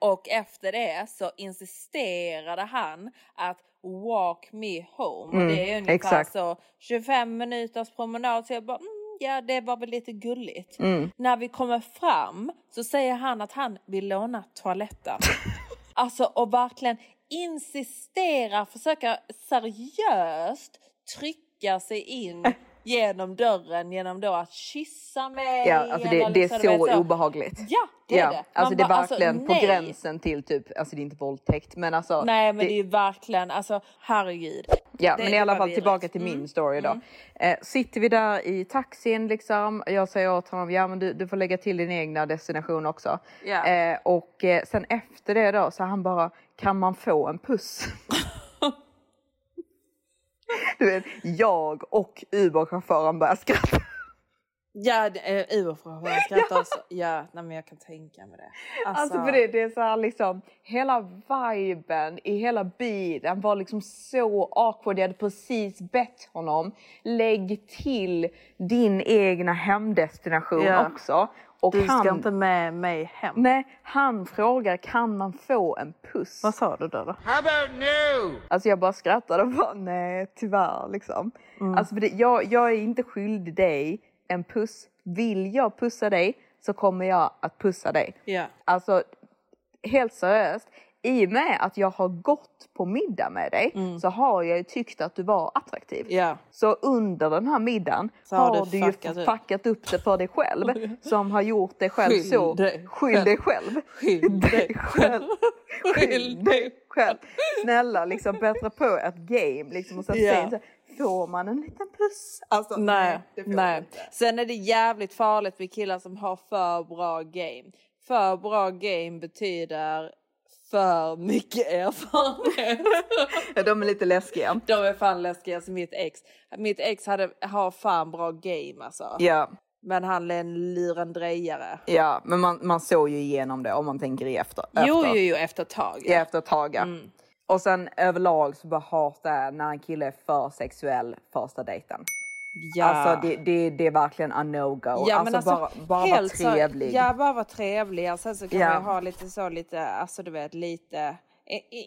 och efter det så insisterade han att walk me home. och det är ungefär Mm, exakt. så 25 minuters promenad. Så jag bara, mm, ja det var väl lite gulligt. Mm. När vi kommer fram så säger han att han vill låna toaletten. [LAUGHS] Alltså och verkligen insistera, försöka seriöst trycka sig in [LAUGHS] genom dörren genom då att kyssa mig. Ja, alltså det, det är liksom, du vet, så obehagligt. Ja, det är ja, det. Man Alltså det är bara, verkligen på nej. gränsen till typ, alltså det är inte våldtäkt men alltså. Nej men det, är ju verkligen, alltså herregud. Ja, det- men i det alla fall tillbaka till min story då. Eh, sitter vi där i taxin liksom, jag säger åt honom, ja men du, du får lägga till din egna destination också. Ja. Eh, och eh, sen efter det då så han bara, kan man få en puss? [LAUGHS] du vet, jag och Uber-chauffören börjar skratta. Ja, Uber-chauffören skrattar också. Ja, nej, men jag kan tänka mig det. Alltså för det, det är så här liksom, hela viben i hela bilen var liksom så awkward. Jag hade precis bett honom, lägg till din egna hemdestination Ja. också. Och Du ska han, inte med mig hem. Nej, han frågar kan man få en puss? Vad sa du då? då? Alltså jag bara skrattade och bara nej tyvärr liksom. Mm. Alltså för det, jag, jag är inte skyldig dig en puss. Vill jag pussa dig så kommer jag att pussa dig. Ja. Alltså helt seriöst, i och med att jag har gått på middag med dig så har jag ju tyckt att du var attraktiv. Mm. Ja. Så under den här middagen Så har har, du du ju fuckat upp. fuckat upp det för dig själv [LAUGHS] som har gjort dig själv Skyll så... dig Skyll dig själv. Skyll dig själv. Skyll dig själv. Snälla liksom bättra på ett game liksom och säg så här, Får man en liten puss? Alltså, Nej, nej. inte. Sen är det jävligt farligt med killar som har för bra game. För bra game betyder för mycket erfarenhet. Ja, [LAUGHS] de är lite läskiga. De är fan läskiga som mitt ex. Mitt ex hade, har fan bra game alltså. Ja, Men han är en lurendrejare. ja men man, man såg ju igenom det om man tänker i efter. Jo, efter. jo, jo, efter ett tag. Ja, efter ett tag. ja. Mm. Och sen överlag så bara hatar jag när en kille är för sexuell första dejten. Ja. Alltså det, det, det är verkligen a no-go. Ja, alltså, alltså, bara, bara vara helt så- trevlig. Ja, bara vara trevlig. Sen så kan Ja. man ha lite så lite, alltså du vet lite,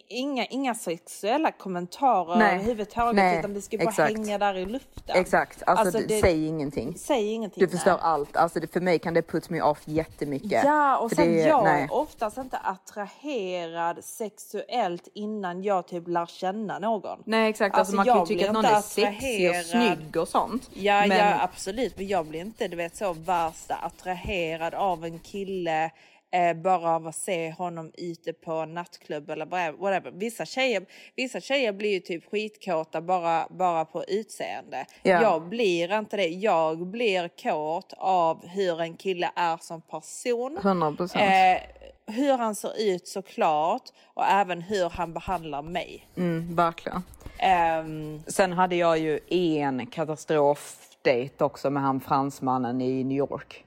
inga, inga sexuella kommentarer Nej. överhuvudtaget Nej, utan det ska bara exakt. hänga där i luften. Exakt, alltså, Alltså, det, säg ingenting. Säg ingenting. Du förstör nej. allt. Alltså det, för mig kan det put me off jättemycket. Ja, och För sen det, jag nej. är oftast inte attraherad sexuellt innan jag typ lär känna någon. Nej exakt, alltså, Alltså, man kan ju tycka att någon är sexig och snygg och sånt. Ja, men, ja absolut, men jag blir inte du vet så värsta attraherad av en kille eh, bara av att se honom ute på nattklubb eller bara- whatever. Vissa tjejer, vissa tjejer blir ju typ skitkåta bara, bara på utseende. Ja. Jag blir inte det. Jag blir kåt av hur en kille är som person. 100 procent. Eh, hur han ser ut såklart och även hur han behandlar mig. Mm, verkligen. Ehm, Sen hade jag ju en katastrofdejt också med han fransmannen i New York.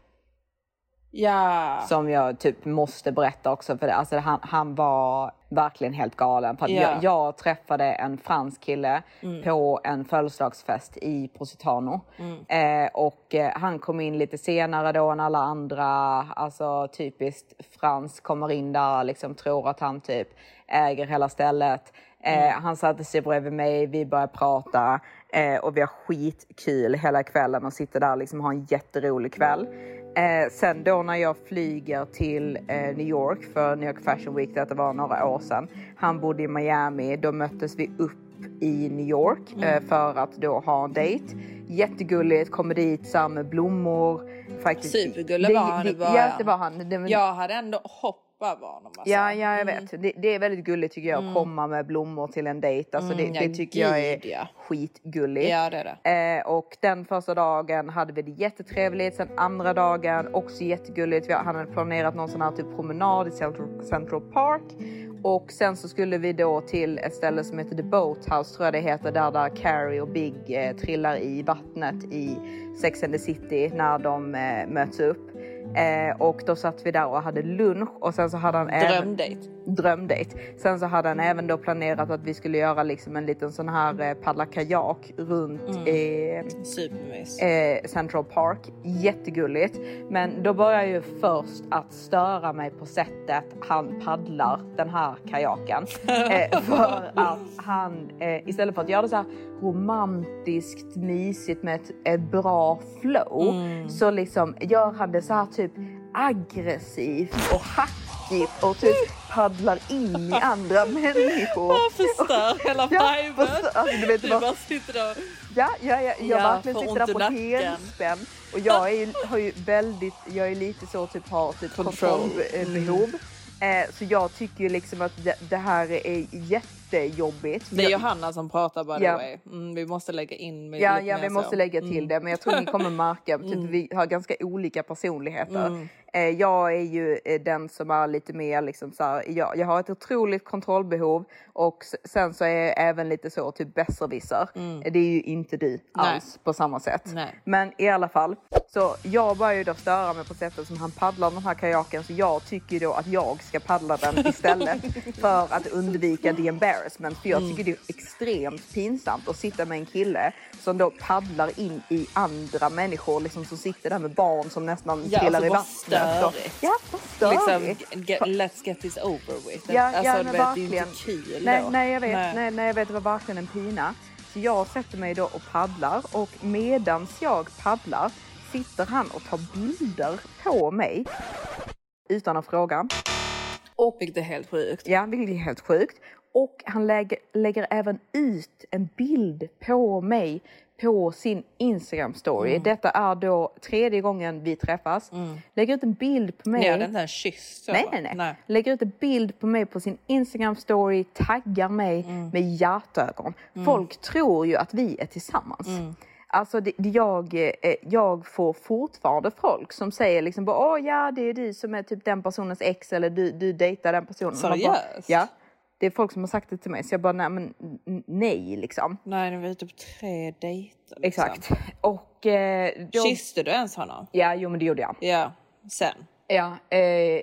Ja. Som jag typ måste berätta också för det. Alltså han, han var verkligen helt galen. För Ja. jag, jag träffade en fransk kille Mm. på en födelsedagsfest i Positano. Mm. Eh, och eh, han kom in lite senare då än alla andra. Alltså typiskt fransk kommer in där liksom tror att han typ äger hela stället. Eh, Mm. Han satte sig bredvid mig, vi började prata eh, och vi har skitkul hela kvällen och sitter där liksom och har en jätterolig kväll. Eh, sen då när jag flyger till eh, New York för New York Fashion Week, det var några år sedan. Han bodde i Miami, då möttes vi upp i New York eh, för att då ha en dejt. Jättegulligt, kommer dit så med blommor. Faktiskt, Supergullig var han det, början. Ja, det var han. Det, Jag hade ändå hoppat över honom. Alltså. Ja, ja, jag vet. Det, det är väldigt gulligt tycker jag att komma med blommor till en dejt. Alltså, det, Mm, ja, det tycker jag är gud, ja. skitgulligt. Ja, det är det. Eh, och den första dagen hade vi det jättetrevligt. Sen andra dagen också jättegulligt. Vi hade planerat någon sån här typ promenad i Central, Central Park. Och sen så skulle vi då till ett ställe som heter The Boathouse tror jag det heter. Där, där Carrie och Big eh, trillar i vattnet i Sex and the City när de eh, möts upp. Eh, och då satt vi där och hade lunch och sen så hade han även Drömdejt. drömdejt. Sen så hade han även då planerat att vi skulle göra liksom en liten sån här eh, paddla kajak runt eh, Supermys. eh, Central Park. Jättegulligt. Men då börjar jag ju först att störa mig på sättet han paddlar den här kajaken. [LAUGHS] eh, för att han eh, istället för att göra det så här romantiskt mysigt med ett, ett bra flow så liksom gör han det så här typ aggressivt och hackigt och typ paddlar in i [LAUGHS] andra människor. Jag förstör hela Ja, viben. förstör- alltså, du vet, du vad- bara sitter där. Ja, ja, ja jag Ja, verkligen sitter där på helspänn. Och jag är ju, har ju väldigt, jag är lite så typ har typ Control. kontrollbehov. Eh, så jag tycker ju liksom att det, det här är jättejobbigt. Det är Johanna som pratar by the Ja. way. Mm, vi måste lägga in med Ja, lite ja vi måste så. Mm. lägga till det men jag tror ni [LAUGHS] kommer märka typ, vi har ganska olika personligheter. Mm. Eh, jag är ju eh, den som är lite mer liksom så här, jag, jag har ett otroligt kontrollbehov och sen så är jag även lite så typ besserwisser. Eh, Det är ju inte du Mm. Nej. alls på samma sätt. Nej. Men i alla fall, så jag börjar ju då störa mig på sättet som han paddlar den här kajaken så jag tycker då att jag ska paddla den [LAUGHS] istället för att undvika the embarrassment. För jag Mm. tycker det är extremt pinsamt att sitta med en kille som då paddlar in i andra människor liksom som sitter där med barn som nästan Ja, trillar alltså, i vattnet. Och, störigt. ja, vad störigt. Liksom, get, let's get this over with. Ja, alltså, ja men vet, det är verkligen. inte kul nej, då. nej, jag vet. Nej. Nej. Nej, jag vet. Det var verkligen en pina. Så jag sätter mig då och paddlar och medans jag paddlar sitter han och tar bilder på mig utan att fråga. Och Vilket är helt sjukt. Ja, vilket är helt sjukt. Och han lägger, lägger även ut en bild på mig på sin Instagram story. Mm. Detta är då tredje gången vi träffas. Lägger ut en bild på mig. Ni hade inte en kyss? så, Nej, nej, nej, Lägger ut en bild på mig på sin Instagram story, taggar mig Mm. med hjärtögon. Folk tror ju att vi är tillsammans. Mm. Alltså det, jag, eh, jag får fortfarande folk som säger liksom bara, åh ja det är du som är typ den personens ex eller du, du dejtar den personen. Seriöst? ja. Det är folk som har sagt det till mig så jag bara, nej men nej liksom. Nej, ni var ute på tre dejter. Liksom. Exakt. Och eh, då, Kysste du ens honom? Ja, jo men det gjorde jag. Ja, sen. Ja, eh,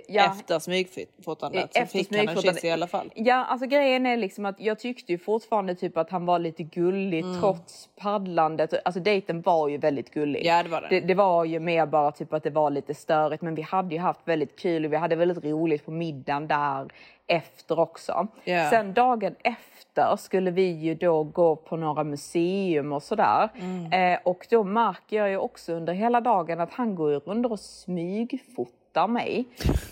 ja. Efter smygfotandet så Efter fick han en kyss i alla fall. Ja, alltså grejen är liksom att jag tyckte ju fortfarande typ att han var lite gullig trots paddlandet. Alltså dejten var ju väldigt gullig. Ja, det var den. Det, det var ju mer bara typ att det var lite störigt men vi hade ju haft väldigt kul och vi hade väldigt roligt på middagen där efter också. Ja. Sen dagen efter skulle vi ju då gå på några museum och sådär. Mm. Eh, och då märker jag ju också under hela dagen att han går ju runt och smygfotar mig.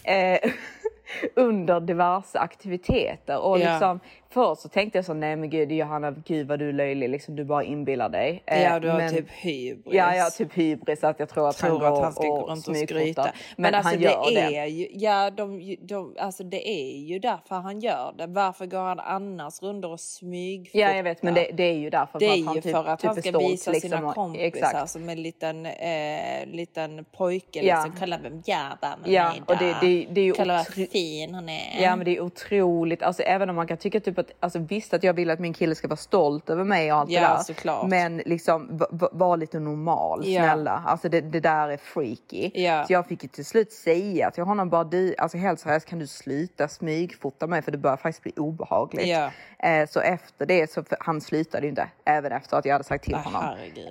Eh, [LAUGHS] under diverse aktiviteter. Och Ja. liksom, först så tänkte jag så, nej men gud Johanna, gud vad du är löjlig, liksom, du bara inbillar dig. Eh, Ja, du har men- typ hybris. Ja, ja, typ hybris att jag tror att tror han går att han ska gå och runt och skryta. Men, Men, alltså han gör det. är ju, ja de, de, alltså det är ju därför han gör det. Varför går han annars runt och smygfotar? Ja, jag vet, men det, det är ju därför. Det för är att han ju typ, för att typ han är ska stolt, visa liksom, sina kompisar Exakt. som en liten, eh, liten pojke. Ja. Liksom. Kolla vem jag med Ja, mig och det- det- det är ju Kolla vad fin han är. Ja men det är otroligt, alltså även om man kan tycka typ att, alltså visst att jag vill att min kille ska vara stolt över mig och allt Ja, det där. såklart. Men liksom var lite normal, Ja. snälla. Alltså det, det där är freaky. Ja. Så jag fick ju till slut säga till honom bara du, alltså helt seriöst kan du sluta smygfota mig för det börjar faktiskt bli obehagligt. Ja. Eh, så efter det så, han slutade ju inte, även efter att jag hade sagt till Ah, honom.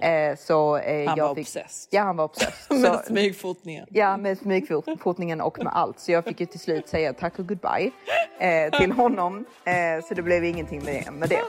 Eh, så eh, Han jag var fick, obsessed. Ja han var obsessed. [LAUGHS] Med Så- smygfotningen. Ja, med smygfotningen och med allt. Så jag fick ju till slut säga tack och goodbye eh, till [LAUGHS] honom. Eh, så det blev ingenting med det. Med det.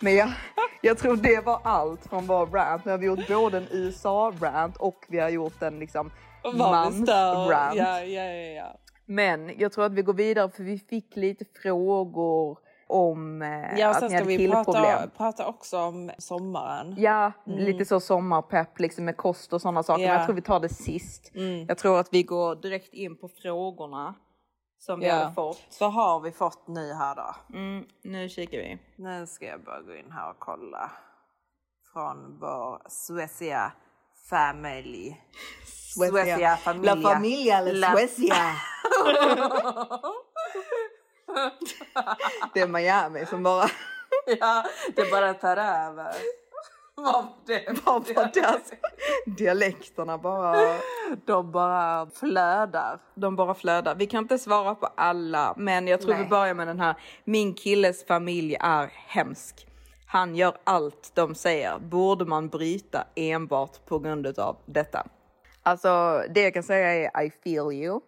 Men jag, jag tror det var allt från vår rant. Nu har vi gjort både en USA-rant och vi har gjort en liksom mans-rant. Ja, ja, ja. Men jag tror att vi går vidare för vi fick lite frågor om eh, Ja, att sen ni ska hade vi killproblem. prata, prata också om sommaren. Ja, lite så sommarpepp liksom med kost och sådana saker. Men Ja. jag tror vi tar det sist. Jag tror att vi går direkt in på frågorna som vi Ja. hade fått. Vad har vi fått nu här då? Mm, nu kikar vi. Nu ska jag bara gå in här och kolla. Från vår Suecia family. Suecia familia. La familia La- Suecia. [LAUGHS] [LAUGHS] det är Miami som bara... Ja, det bara tar över. Vad det [LAUGHS] dialekterna bara... De bara flödar. De bara flödar. Vi kan inte svara på alla, men jag tror Nej. vi börjar med den här. Min killes familj är hemsk. Han gör allt de säger. Borde man bryta enbart på grund av detta? Alltså, det jag kan säga är I feel you.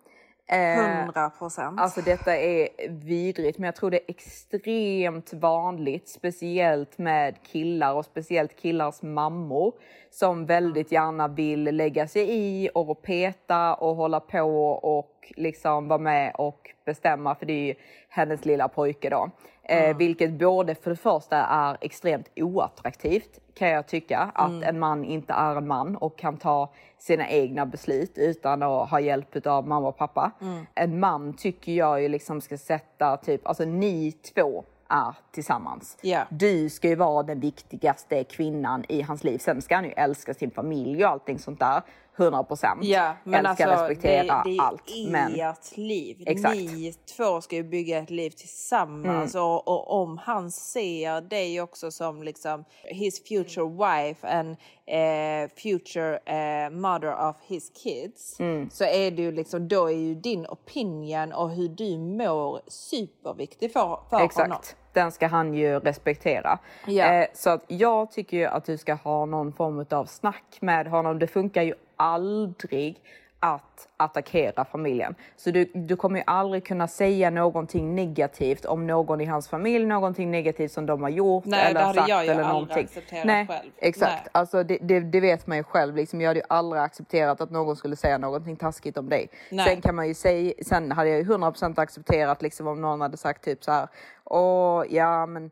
Eh, 100 procent. Alltså detta är vidrigt, men jag tror det är extremt vanligt, speciellt med killar och speciellt killars mammor som väldigt gärna vill lägga sig i och peta och hålla på och liksom vara med och bestämma, för det är ju hennes lilla pojke då. Eh, vilket både för det första är extremt oattraktivt kan jag tycka, att en man inte är en man och kan ta sina egna beslut utan att ha hjälp av mamma och pappa. En man tycker jag ju liksom ska sätta typ, alltså ni två är tillsammans. Ja. Du ska ju vara den viktigaste kvinnan i hans liv. Sen ska han ju älska sin familj och allting sånt där. 100 procent. Ja, men Älska, alltså, respektera det, det allt. är Men ert liv. Exakt. Ni två ska ju bygga ett liv tillsammans Mm. och, och om han ser dig också som liksom his future wife and eh, future eh, mother of his kids Mm. så är det ju liksom då är ju din opinion och hur du mår superviktig för, för honom. Den ska han ju respektera. Ja. Eh, så att jag tycker ju att du ska ha någon form av snack med honom. Det funkar ju aldrig att attackera familjen. Så du, du kommer ju aldrig kunna säga någonting negativt om någon i hans familj, någonting negativt som de har gjort Nej, eller det hade sagt jag ju eller aldrig någonting. accepterat Nej, själv. Exakt, Nej. alltså det, det, det vet man ju själv. Liksom, jag hade ju aldrig accepterat att någon skulle säga någonting taskigt om dig. Nej. Sen kan man ju säga, sen hade jag ju 100% accepterat liksom om någon hade sagt typ så här, åh ja men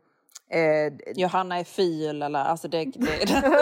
eh, Johanna är ful eller alltså det... det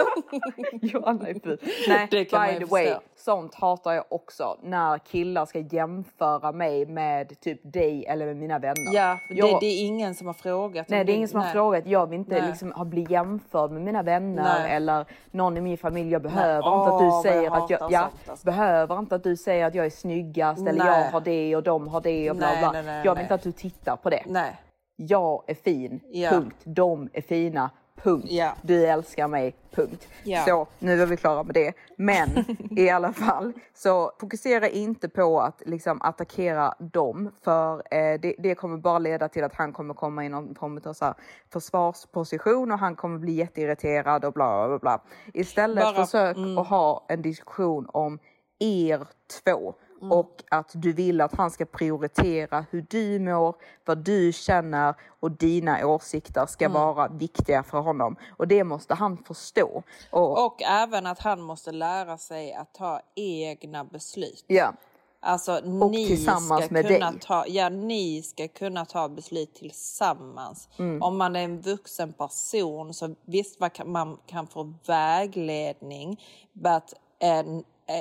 [LAUGHS] [LAUGHS] Johanna är ful. Nej, by the way, förstå. sånt hatar jag också. När killar ska jämföra mig med typ dig eller med mina vänner. ja, jag, det, det är ingen som har frågat. Nej, det är ingen som har nej. frågat. Jag vill inte Nej. liksom ha bli jämförd med mina vänner Nej. eller någon i min familj. Jag behöver inte att du jag säger att jag, hatar ja, sånt, alltså. behöver inte att du säger att jag är snyggast eller jag har det och de har det och bla bla. jag vill inte att du tittar på det. Nej. Jag är fin, Ja. punkt. De är fina, punkt. Ja. Du älskar mig, punkt. Ja. Så nu är vi klara med det. Men [LAUGHS] i alla fall, så fokusera inte på att liksom attackera dem. För eh, det, det kommer bara leda till att han kommer komma i någon form av så här försvarsposition och han kommer bli jätteirriterad och bla bla bla. Istället Bara- försök att ha en diskussion om er två. Och att du vill att han ska prioritera hur du mår, vad du känner och dina åsikter ska vara viktiga för honom. Och det måste han förstå. Och, Och även att han måste lära sig att ta egna beslut. ja, Alltså Och ni tillsammans ska med kunna dig. ta, ja ni ska kunna ta beslut tillsammans. Mm. Om man är en vuxen person så visst man kan, man kan få vägledning but eh,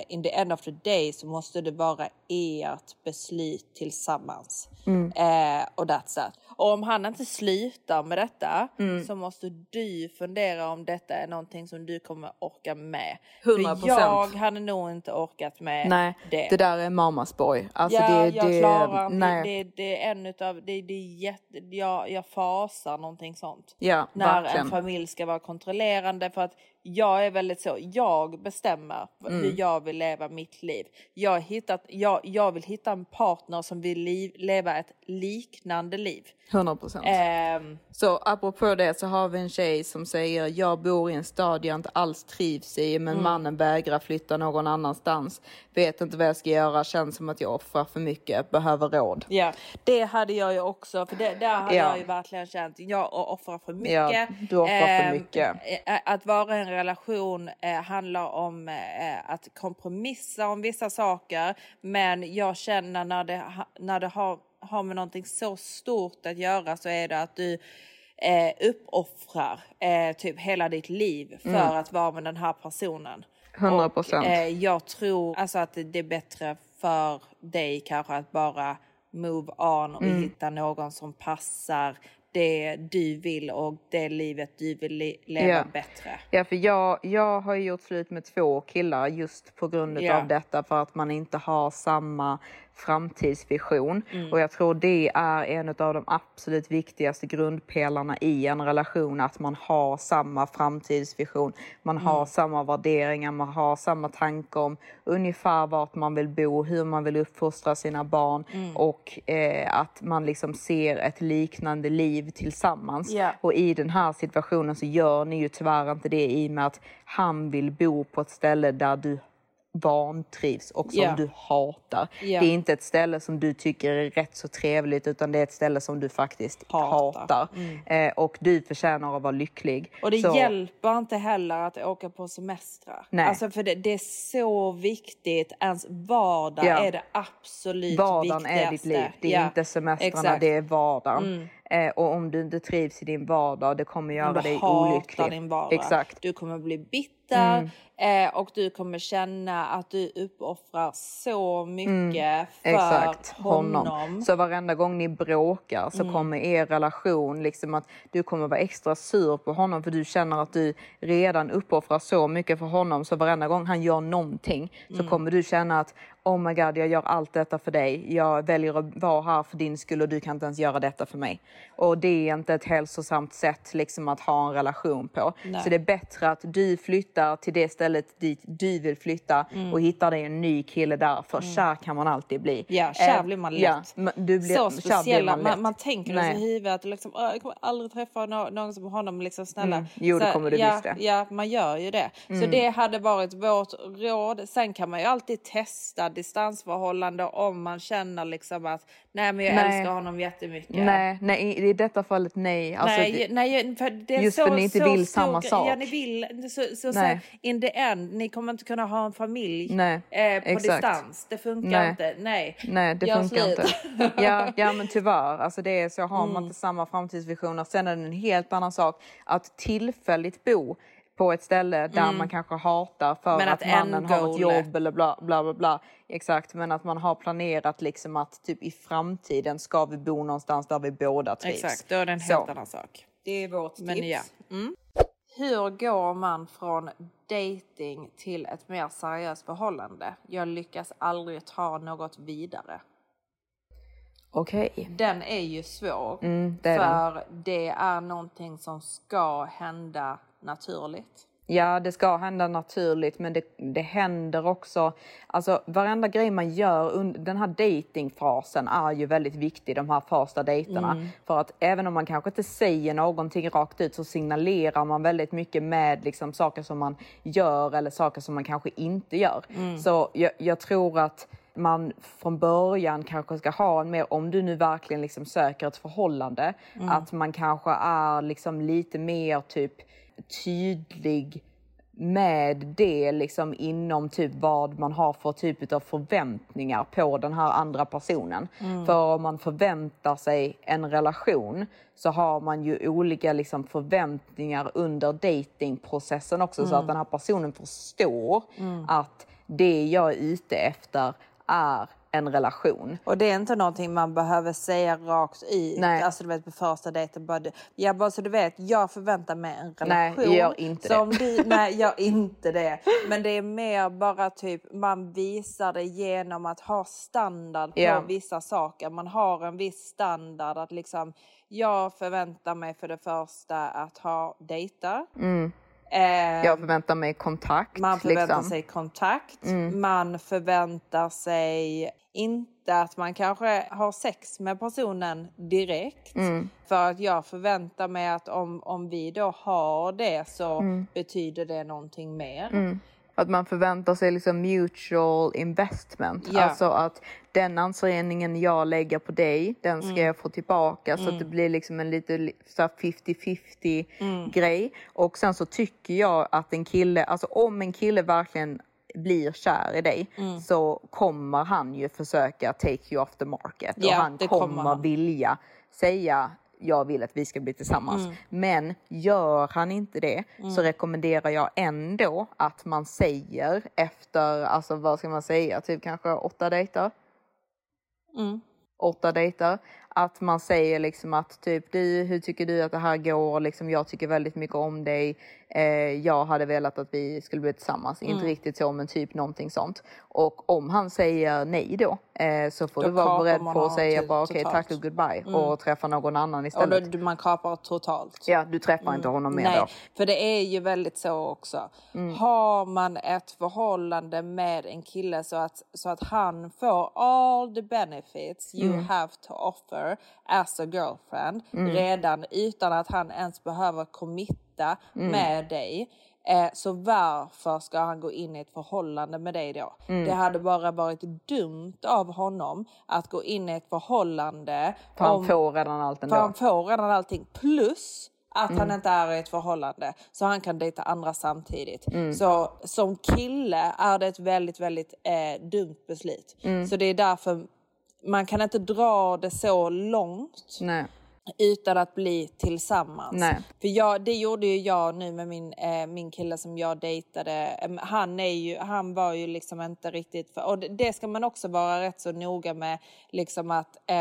in the end of the day så måste det vara ert beslut tillsammans. Mm. Eh, och that's it. Och om han inte slutar med detta Mm. så måste du fundera om detta är någonting som du kommer orka med. 100%. För jag hade nog inte orkat med nej, det. det där är mamas boy. Alltså ja, det, jag det, klarar inte. nej. Det, det är en utav, det, det är jätte, jag, jag fasar någonting sånt. Ja, När verkligen. en familj ska vara kontrollerande för att jag är väldigt så, jag bestämmer Mm. hur jag vill leva mitt liv. Jag, hittat, jag, jag vill hitta en partner som vill liv, leva ett liknande liv. 100 procent. Ehm, Så apropå det så har vi en tjej som säger jag bor i en stad jag inte alls trivs i men Mm. mannen vägrar flytta någon annanstans. Vet inte vad jag ska göra, känns som att jag offrar för mycket, behöver råd. ja, det hade jag ju också, för det, där hade Ja. jag ju verkligen känt, jag offrar för mycket. Ja, du offrar för Ehm, mycket. eh, Att vara i en relation eh, handlar om eh, att kompromissa om vissa saker. Men jag känner när det, när det har, har med någonting så stort att göra så är det att du eh, uppoffrar eh, typ hela ditt liv för Mm. att vara med den här personen. 100%. Och, eh, jag tror alltså att det är bättre för dig kanske att bara move on och Mm. hitta någon som passar det du vill och det livet du vill le- leva Ja. bättre. Ja, för jag, jag har ju gjort slut med två killar just på grund Ja. av detta för att man inte har samma framtidsvision. Mm. Och jag tror det är en av de absolut viktigaste grundpelarna i en relation, att man har samma framtidsvision. Man Mm. har samma värderingar, man har samma tankar om ungefär vart man vill bo, hur man vill uppfostra sina barn Mm. och eh, att man liksom ser ett liknande liv tillsammans. Ja. Och i den här situationen så gör ni ju tyvärr inte det i och med att han vill bo på ett ställe där du vantrivs och som Ja. du hatar. Ja. Det är inte ett ställe som du tycker är rätt så trevligt utan det är ett ställe som du faktiskt Hatar. hatar. Eh, och du förtjänar att vara lycklig. Och det Så- hjälper inte heller att åka på semestrar. Nej. Alltså för det, det är så viktigt. Ens vardag Ja. är det absolut Vardagen viktigaste. är ditt liv. Det är inte semestrarna, exakt. Mm. det är vardagen. Eh, och om du inte trivs i din vardag, det kommer Om göra du dig hatar olycklig. din vardag. Exakt. Du kommer bli bitter eh, och du kommer känna att du uppoffrar så mycket för Mm. Exakt, honom. honom. Så varenda gång ni bråkar så Mm. kommer er relation liksom att du kommer vara extra sur på honom för du känner att du redan uppoffrar så mycket för honom så varenda gång han gör någonting Mm. så kommer du känna att oh my god jag gör allt detta för dig. Jag väljer att vara här för din skull och du kan inte ens göra detta för mig. Och det är inte ett hälsosamt sätt liksom att ha en relation på. Så det är bättre att du flyttar till det stället dit du vill flytta Mm. och hittar dig en ny kille där för kär kan man alltid bli. Ja, kär Eh, blir man ja, lätt. men du blir, så kär speciella. man Man, man, tänker Nej. det i huvudet. Liksom, "Åh, jag kommer aldrig träffa nå- någon som honom. Liksom, snälla. Mm. Jo, det Så, kommer du ja, visst det. Mm. Ja, man gör ju det. Så det hade varit vårt råd. Sen kan man ju alltid testa distansförhållande om man känner liksom att nej men jag Nej. älskar honom jättemycket. Nej, nej, i i detta fallet nej. Alltså, nej, det- nej, för det är just så, för ni inte så vill samma sak. Ja, ni vill. Så, så, så in the end, ni kommer inte kunna ha en familj Nej, eh, på exakt. distans. Det funkar Nej. inte. Nej, Nej, det Gör funkar slut. inte. Ja, [LAUGHS] ja, men tyvärr. Alltså det är så har Mm. man inte samma framtidsvisioner. Sen är det en helt annan sak att tillfälligt bo på ett ställe där man kanske hatar för Mm. Men att, att mannen har ett jobb eller bla, bla bla bla. Exakt, men att man har planerat liksom att typ i framtiden ska vi bo någonstans där vi båda trivs. exakt. Då är det en Så. helt annan sak. Det är vårt Men tips. ja. Mm. Hur går man från dating till ett mer seriöst förhållande? Jag lyckas aldrig ta något vidare. Okej. Den är ju svår. Mm, det är för det är någonting som ska hända naturligt. Ja, det ska hända naturligt, men det, det händer också. Alltså varenda grej man gör den här datingfasen är ju väldigt viktig, de här första dejterna. För att även om man kanske inte säger någonting rakt ut så signalerar man väldigt mycket med liksom saker som man gör eller saker som man kanske inte gör. Så jag, jag tror att man från början kanske ska ha en mer, om du nu verkligen liksom söker ett förhållande, att man kanske är liksom lite mer typ tydlig med det liksom inom typ vad man har för typ av förväntningar på den här andra personen. För om man förväntar sig en relation så har man ju olika liksom förväntningar under datingprocessen också. Så att den här personen förstår att det jag är ute efter är en relation. Och det är inte någonting man behöver säga rakt ut. Nej. Alltså du vet på första dejten. Bara, ja, bara så du vet, jag förväntar mig en Nej, relation. gör inte så det. Du, [LAUGHS] nej, gör inte det. Men det är mer bara typ, man visar det genom att ha standard på Ja. vissa saker. Man har en viss standard att liksom, jag förväntar mig för det första att ha dejtar. Eh, Jag förväntar mig kontakt. man förväntar liksom. sig kontakt. Man förväntar sig inte att man kanske har sex med personen direkt. För att jag förväntar mig att om, om vi då har det så betyder det någonting mer. Att man förväntar sig liksom mutual investment. Ja. Alltså att den ansträngningen jag lägger på dig, den ska Mm. jag få tillbaka. Så att det blir liksom en lite li- så här 50-50 Mm. grej. Och sen så tycker jag att en kille, alltså om en kille verkligen blir kär i dig Mm. så kommer han ju försöka take you off the market. och Ja, han det kommer, kommer han. vilja säga jag vill att vi ska bli tillsammans. Mm. Men gör han inte det så rekommenderar jag ändå att man säger efter, alltså vad ska man säga, typ kanske åtta dejter? Mm. Åtta dejter. Att man säger liksom att typ du, hur tycker du att det här går? Liksom, jag tycker väldigt mycket om dig. Eh, jag hade velat att vi skulle bli tillsammans. Mm. Inte riktigt så men typ någonting sånt. Och om han säger nej då eh, så får Då du vara beredd på att säga bara okej. Mm. tack och goodbye och träffa någon annan Och istället. då, man kapar totalt. Ja, du träffar inte honom mer Nej, då. för det är ju väldigt så också. Mm. Har man ett förhållande med en kille så att, så att han får all the benefits you Mm. have to offer as a girlfriend redan utan att han ens behöver committa Mm. med dig. Eh, så varför ska han gå in i ett förhållande med dig då? Mm. Det hade bara varit dumt av honom att gå in i ett förhållande För han om- får redan allt för ändå. han får redan allting plus att Mm. han inte är i ett förhållande så han kan dejta andra samtidigt. Mm. Så som kille är det ett väldigt, väldigt eh, dumt beslut. Mm. Så det är därför man kan inte dra det så långt Nej. Utan att bli tillsammans. Nej. För jag, det gjorde ju jag nu med min, eh, min kille som jag dejtade. Han, är ju, han var ju liksom inte riktigt... För, och det, det ska man också vara rätt så noga med. Liksom att eh,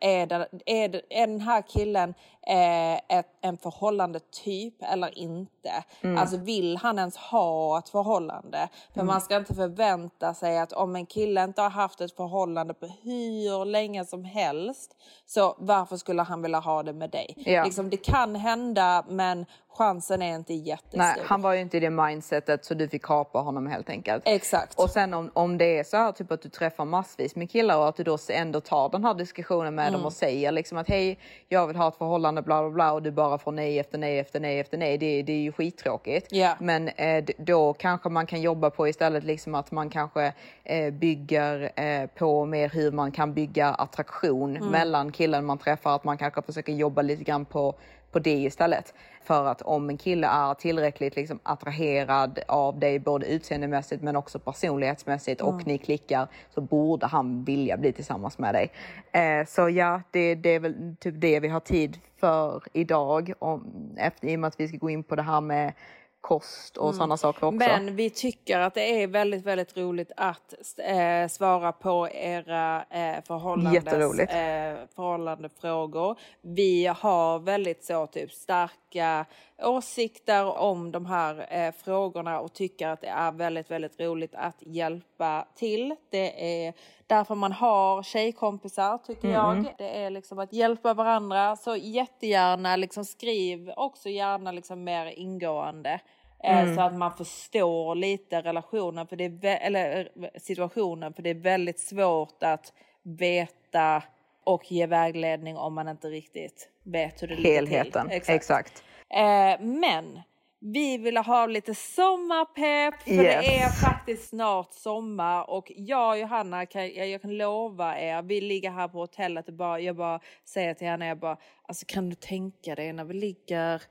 är, det, är, det, är den här killen eh, ett, en förhållande typ eller inte? Alltså vill han ens ha ett förhållande? För man ska inte förvänta sig att om en kille inte har haft ett förhållande på hur länge som helst så varför skulle han vilja ha det med dig? Ja. Liksom, det kan hända men chansen är inte jättestor. Nej, han var ju inte i det mindsetet så du fick kapa honom helt enkelt. Exakt. Och sen om, om det är så här typ att du träffar massvis med killar och att du då ändå tar den här diskussionen med Mm. dem och säger liksom att hej, jag vill ha ett förhållande bla bla bla och du bara får nej efter nej efter nej efter nej. Det, det är ju skittråkigt. Ja. Men eh, då kanske man kan jobba på istället liksom att man kanske eh, bygger eh, på mer hur man kan bygga attraktion Mm. mellan killen man träffar. Att man kanske försöker jobba lite grann på på det istället. För att om en kille är tillräckligt liksom attraherad av dig både utseendemässigt men också personlighetsmässigt och ni klickar så borde han vilja bli tillsammans med dig. Eh, så ja, det, det är väl typ det vi har tid för idag. Om, efter, I och med att vi ska gå in på det här med kost och sådana saker också. Men vi tycker att det är väldigt, väldigt roligt att eh, svara på era eh, förhållandes, eh, förhållandefrågor. Vi har väldigt så typ starka åsikter om de här eh, frågorna och tycker att det är väldigt, väldigt roligt att hjälpa till. Det är därför man har tjejkompisar tycker jag. Det är liksom att hjälpa varandra. Så jättegärna liksom skriv också gärna liksom mer ingående. eh, Så att man förstår lite relationen för det är eller eh, situationen för det är väldigt svårt att veta och ge vägledning om man inte riktigt vet hur det ligger Helheten, till. exakt. Eh, men vi vill ha lite sommarpepp för Yes. det är faktiskt snart sommar och jag och Johanna kan, jag, jag kan lova er, vi ligger här på hotellet och bara, jag bara säger till henne, jag bara, alltså kan du tänka dig när vi ligger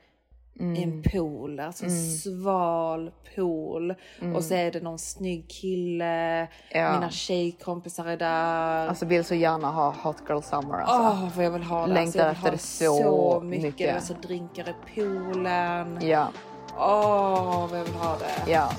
i en pool, alltså en sval pool och så är det någon snygg kille, Ja. mina tjejkompisar är där. Alltså vill så gärna ha Hot Girl Summer alltså. Åh, vad jag vill ha det. Längtar alltså, jag vill efter det så mycket. mycket. Alltså drinkar i poolen. Ja, Åh, vad jag vill ha det. ja.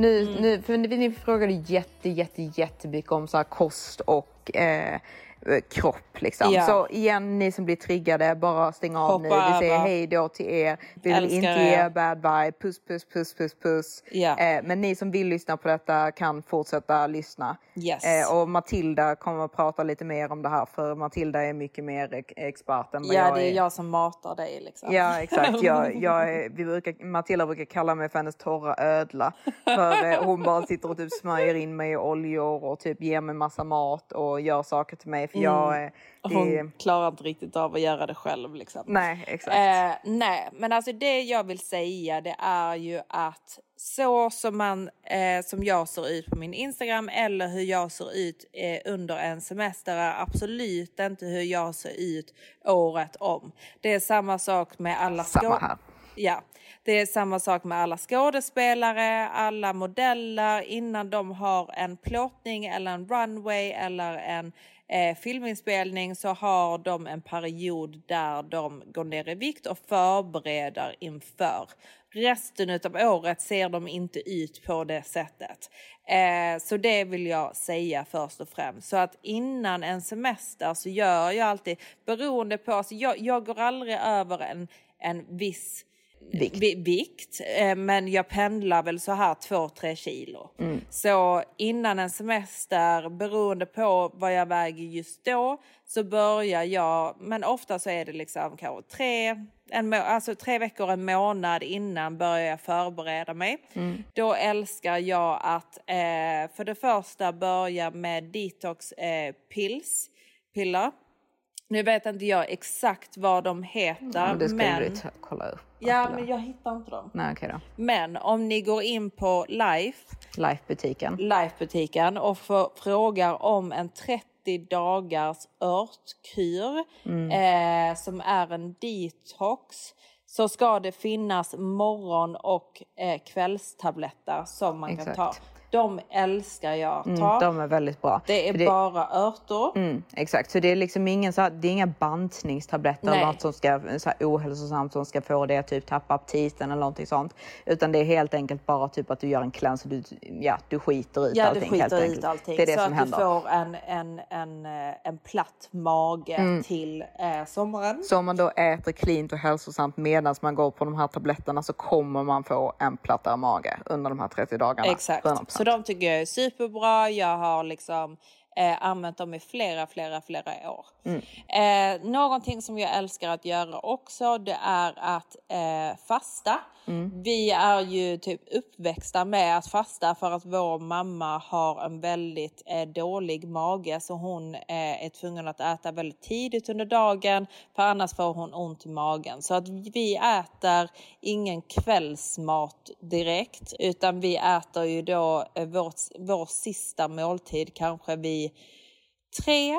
Nu, Mm. nu, för ni, frågade jätte, jätte, jättemycket om så här kost och eh, kropp liksom. Ja. Så igen, ni som blir triggade, bara stäng av Hoppa nu. Vi säger över. hej då till er. Vi vill inte er. ge bad vibe. Puss, puss, puss, puss, puss. Ja. Eh, men ni som vill lyssna på detta kan fortsätta lyssna. Yes. Eh, och Matilda kommer att prata lite mer om det här, för Matilda är mycket mer ex- expert än vad Ja, jag det är är. jag som matar dig liksom. Ja exakt, jag, [LAUGHS] jag, är- vi brukar, Matilda brukar kalla mig för hennes torra ödla. För eh, hon bara sitter och typ smörjer in mig i oljor och typ ger mig massa mat och gör saker till mig. För jag, eh, det, Hon klarar inte riktigt av att göra det själv liksom. Nej exakt. Eh, nej, men alltså det jag vill säga det är ju att så som, man, eh, som jag ser ut på min Instagram eller hur jag ser ut eh, under en semester är absolut inte hur jag ser ut året om. Det är samma sak med alla Samma här. Ja, det är samma sak med alla skådespelare, alla modeller innan de har en plåtning eller en runway eller en eh, filminspelning så har de en period där de går ner i vikt och förbereder inför. Resten av året ser de inte ut på det sättet. Eh, så det vill jag säga först och främst. Så att innan en semester så gör jag alltid, beroende på, alltså jag, jag går aldrig över en, en viss Vikt. vi- vikt eh, men jag pendlar väl så här 2-3 kilo. Så innan en semester, beroende på vad jag väger just då, så börjar jag, men ofta så är det liksom kanske tre, en, alltså tre veckor, en månad innan börjar jag förbereda mig. Då älskar jag att eh, för det första börja med detox eh, pills, piller. Nu vet inte jag exakt vad de heter, Men det ska men... du kolla upp. Ja, men jag hittar inte dem. Nej okej då. Men om ni går in på Life, Life-butiken. Life-butiken och frågar om en 30 dagars örtkur eh, som är en detox så ska det finnas morgon och eh, kvällstabletter som man kan Exakt. ta. De älskar jag att ta. Mm, de är väldigt bra. Det är För bara örter. Mm, exakt, så det är liksom ingen så här, det är inga bantningstabletter eller något som ska så här, ohälsosamt som ska få dig att typ tappa aptiten eller någonting sånt. Utan det är helt enkelt bara typ att du gör en cleanse och du, ja, du skiter ut Ja, allting. du helt skiter ut allting. Det är det så som att händer. du får en, en, en, eh, en platt mage till eh, sommaren. Så om man då äter cleant och hälsosamt medan man går på de här tabletterna så kommer man få en plattare mage under de här 30 dagarna. Exakt. 100%. Så de tycker jag är superbra. Jag har liksom eh, använt dem i flera, flera, flera år. Eh, någonting som jag älskar att göra också det är att eh, fasta. Vi är ju typ uppväxta med att fasta för att vår mamma har en väldigt eh, dålig mage så hon eh, är tvungen att äta väldigt tidigt under dagen för annars får hon ont i magen. Så att vi äter ingen kvällsmat direkt utan vi äter ju då eh, vår, vår sista måltid kanske vid tre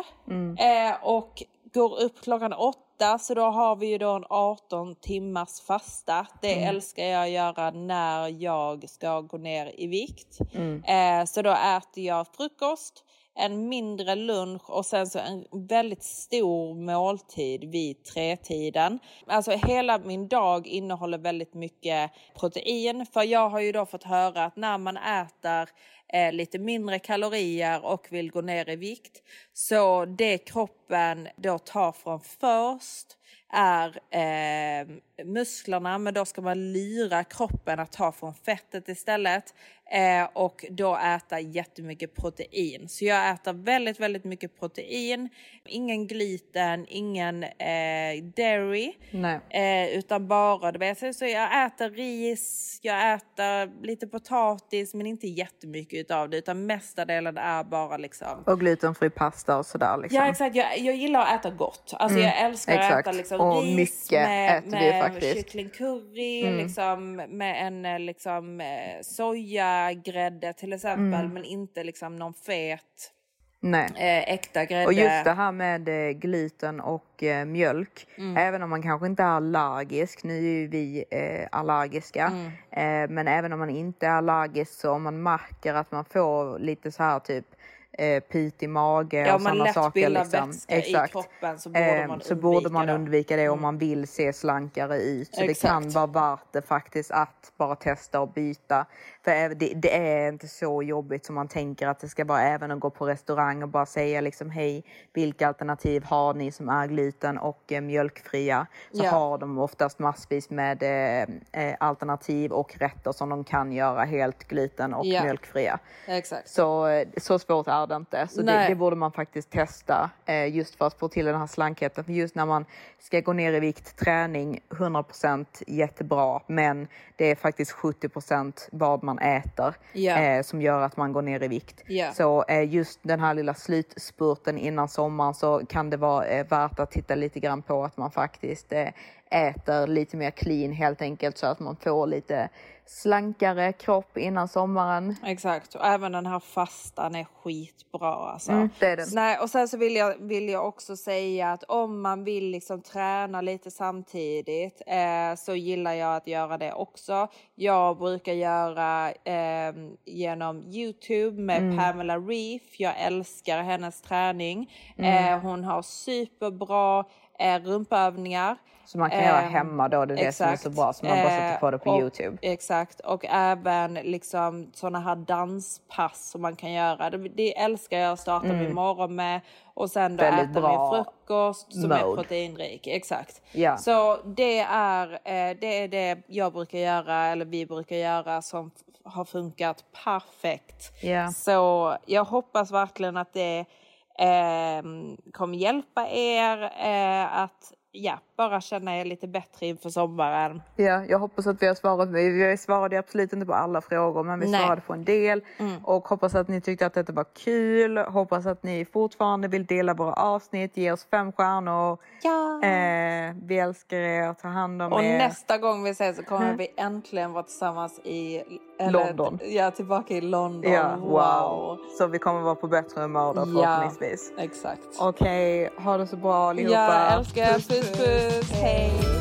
eh, och går upp klockan åtta så då har vi ju då en 18 timmars fasta. Det älskar jag att göra när jag ska gå ner i vikt. Eh, så då äter jag frukost, en mindre lunch och sen så en väldigt stor måltid vid tretiden. Alltså hela min dag innehåller väldigt mycket protein för jag har ju då fått höra att när man äter eh, lite mindre kalorier och vill gå ner i vikt. Så det kroppen då tar från först är eh, musklerna men då ska man lyra kroppen att ta från fettet istället eh, och då äta jättemycket protein. Så jag äter väldigt, väldigt mycket protein, ingen gluten, ingen eh, dairy eh, utan bara, du vet, så jag äter ris, jag äter lite potatis men inte jättemycket utav det utan mesta delen är bara liksom Och glutenfri pasta och sådär liksom. Ja exakt, jag, jag gillar att äta gott. Alltså jag älskar att exakt. äta liksom Och ris mycket med, äter vi med faktiskt. kycklingcurry, liksom, med en eh, liksom, sojagrädde till exempel men inte liksom någon fet Nej. eh, äkta grädde. Och just det här med eh, gluten och eh, mjölk, Mm. även om man kanske inte är allergisk, nu är ju vi allergiska, Mm. men även om man inte är allergisk så om man märker att man får lite så här typ eh, pit i mage Ja, och sådana saker. Liksom. i kroppen så borde Eh, man så borde undvika man det. Mm. undvika det om man vill se slankare ut. Så det Exakt. kan vara värt det faktiskt att bara testa och byta. För det, det är inte så jobbigt som man tänker att det ska vara även att gå på restaurang och bara säga liksom hej, vilka alternativ har ni som är gluten och eh, mjölkfria? Så Ja. har de oftast massvis med eh, eh, alternativ och rätter som de kan göra helt gluten och Ja. mjölkfria. Exakt. Så, eh, så svårt är det inte. Så det, det borde man faktiskt testa eh, just för att få till den här slankheten. För just när man ska gå ner i vikt, träning 100% jättebra, men det är faktiskt 70% vad man äter Ja. eh, som gör att man går ner i vikt. Ja. Så eh, just den här lilla slutspurten innan sommaren så kan det vara eh, värt att titta lite grann på att man faktiskt eh, äter lite mer clean helt enkelt så att man får lite slankare kropp innan sommaren. Exakt, och även den här fastan är skitbra alltså. Mm, det är den. Nej, och sen så vill jag, vill jag också säga att om man vill liksom träna lite samtidigt eh, så gillar jag att göra det också. Jag brukar göra eh, genom Youtube med Mm. Pamela Reef. Jag älskar hennes träning. Mm. Eh, hon har superbra eh, rumpövningar. Så man kan göra Ehm, hemma då, det är det som är så bra. Så man bara sätter på det på Eh, och, Youtube. Exakt, och även liksom såna här danspass som man kan göra. Det, det älskar jag att starta min morgon med. Och sen då Mm. Väldigt äta min frukost som är mode. proteinrik. Exakt. Ja. Så det är, eh, det är det jag brukar göra, eller vi brukar göra, som har funkat perfekt. Ja. Så jag hoppas verkligen att det eh, kommer hjälpa er eh, att ja, bara känna er lite bättre inför sommaren. Ja, jag hoppas att vi har svarat. Vi vi svarade absolut inte på alla frågor, men vi Nej. Mm. svarade på en del. Och hoppas att ni tyckte att detta var kul. Hoppas att ni fortfarande vill dela våra avsnitt, ge oss fem stjärnor. Ja. Eh, vi älskar er, ta hand om Och er. nästa gång vi ses så kommer vi äntligen vara tillsammans i London. Ja, tillbaka i London. Ja, wow. wow. Så vi kommer vara på bättre humör då förhoppningsvis. Exakt. Okej, ha det så bra allihopa. Ja, älskar er. Puss, puss. Hej.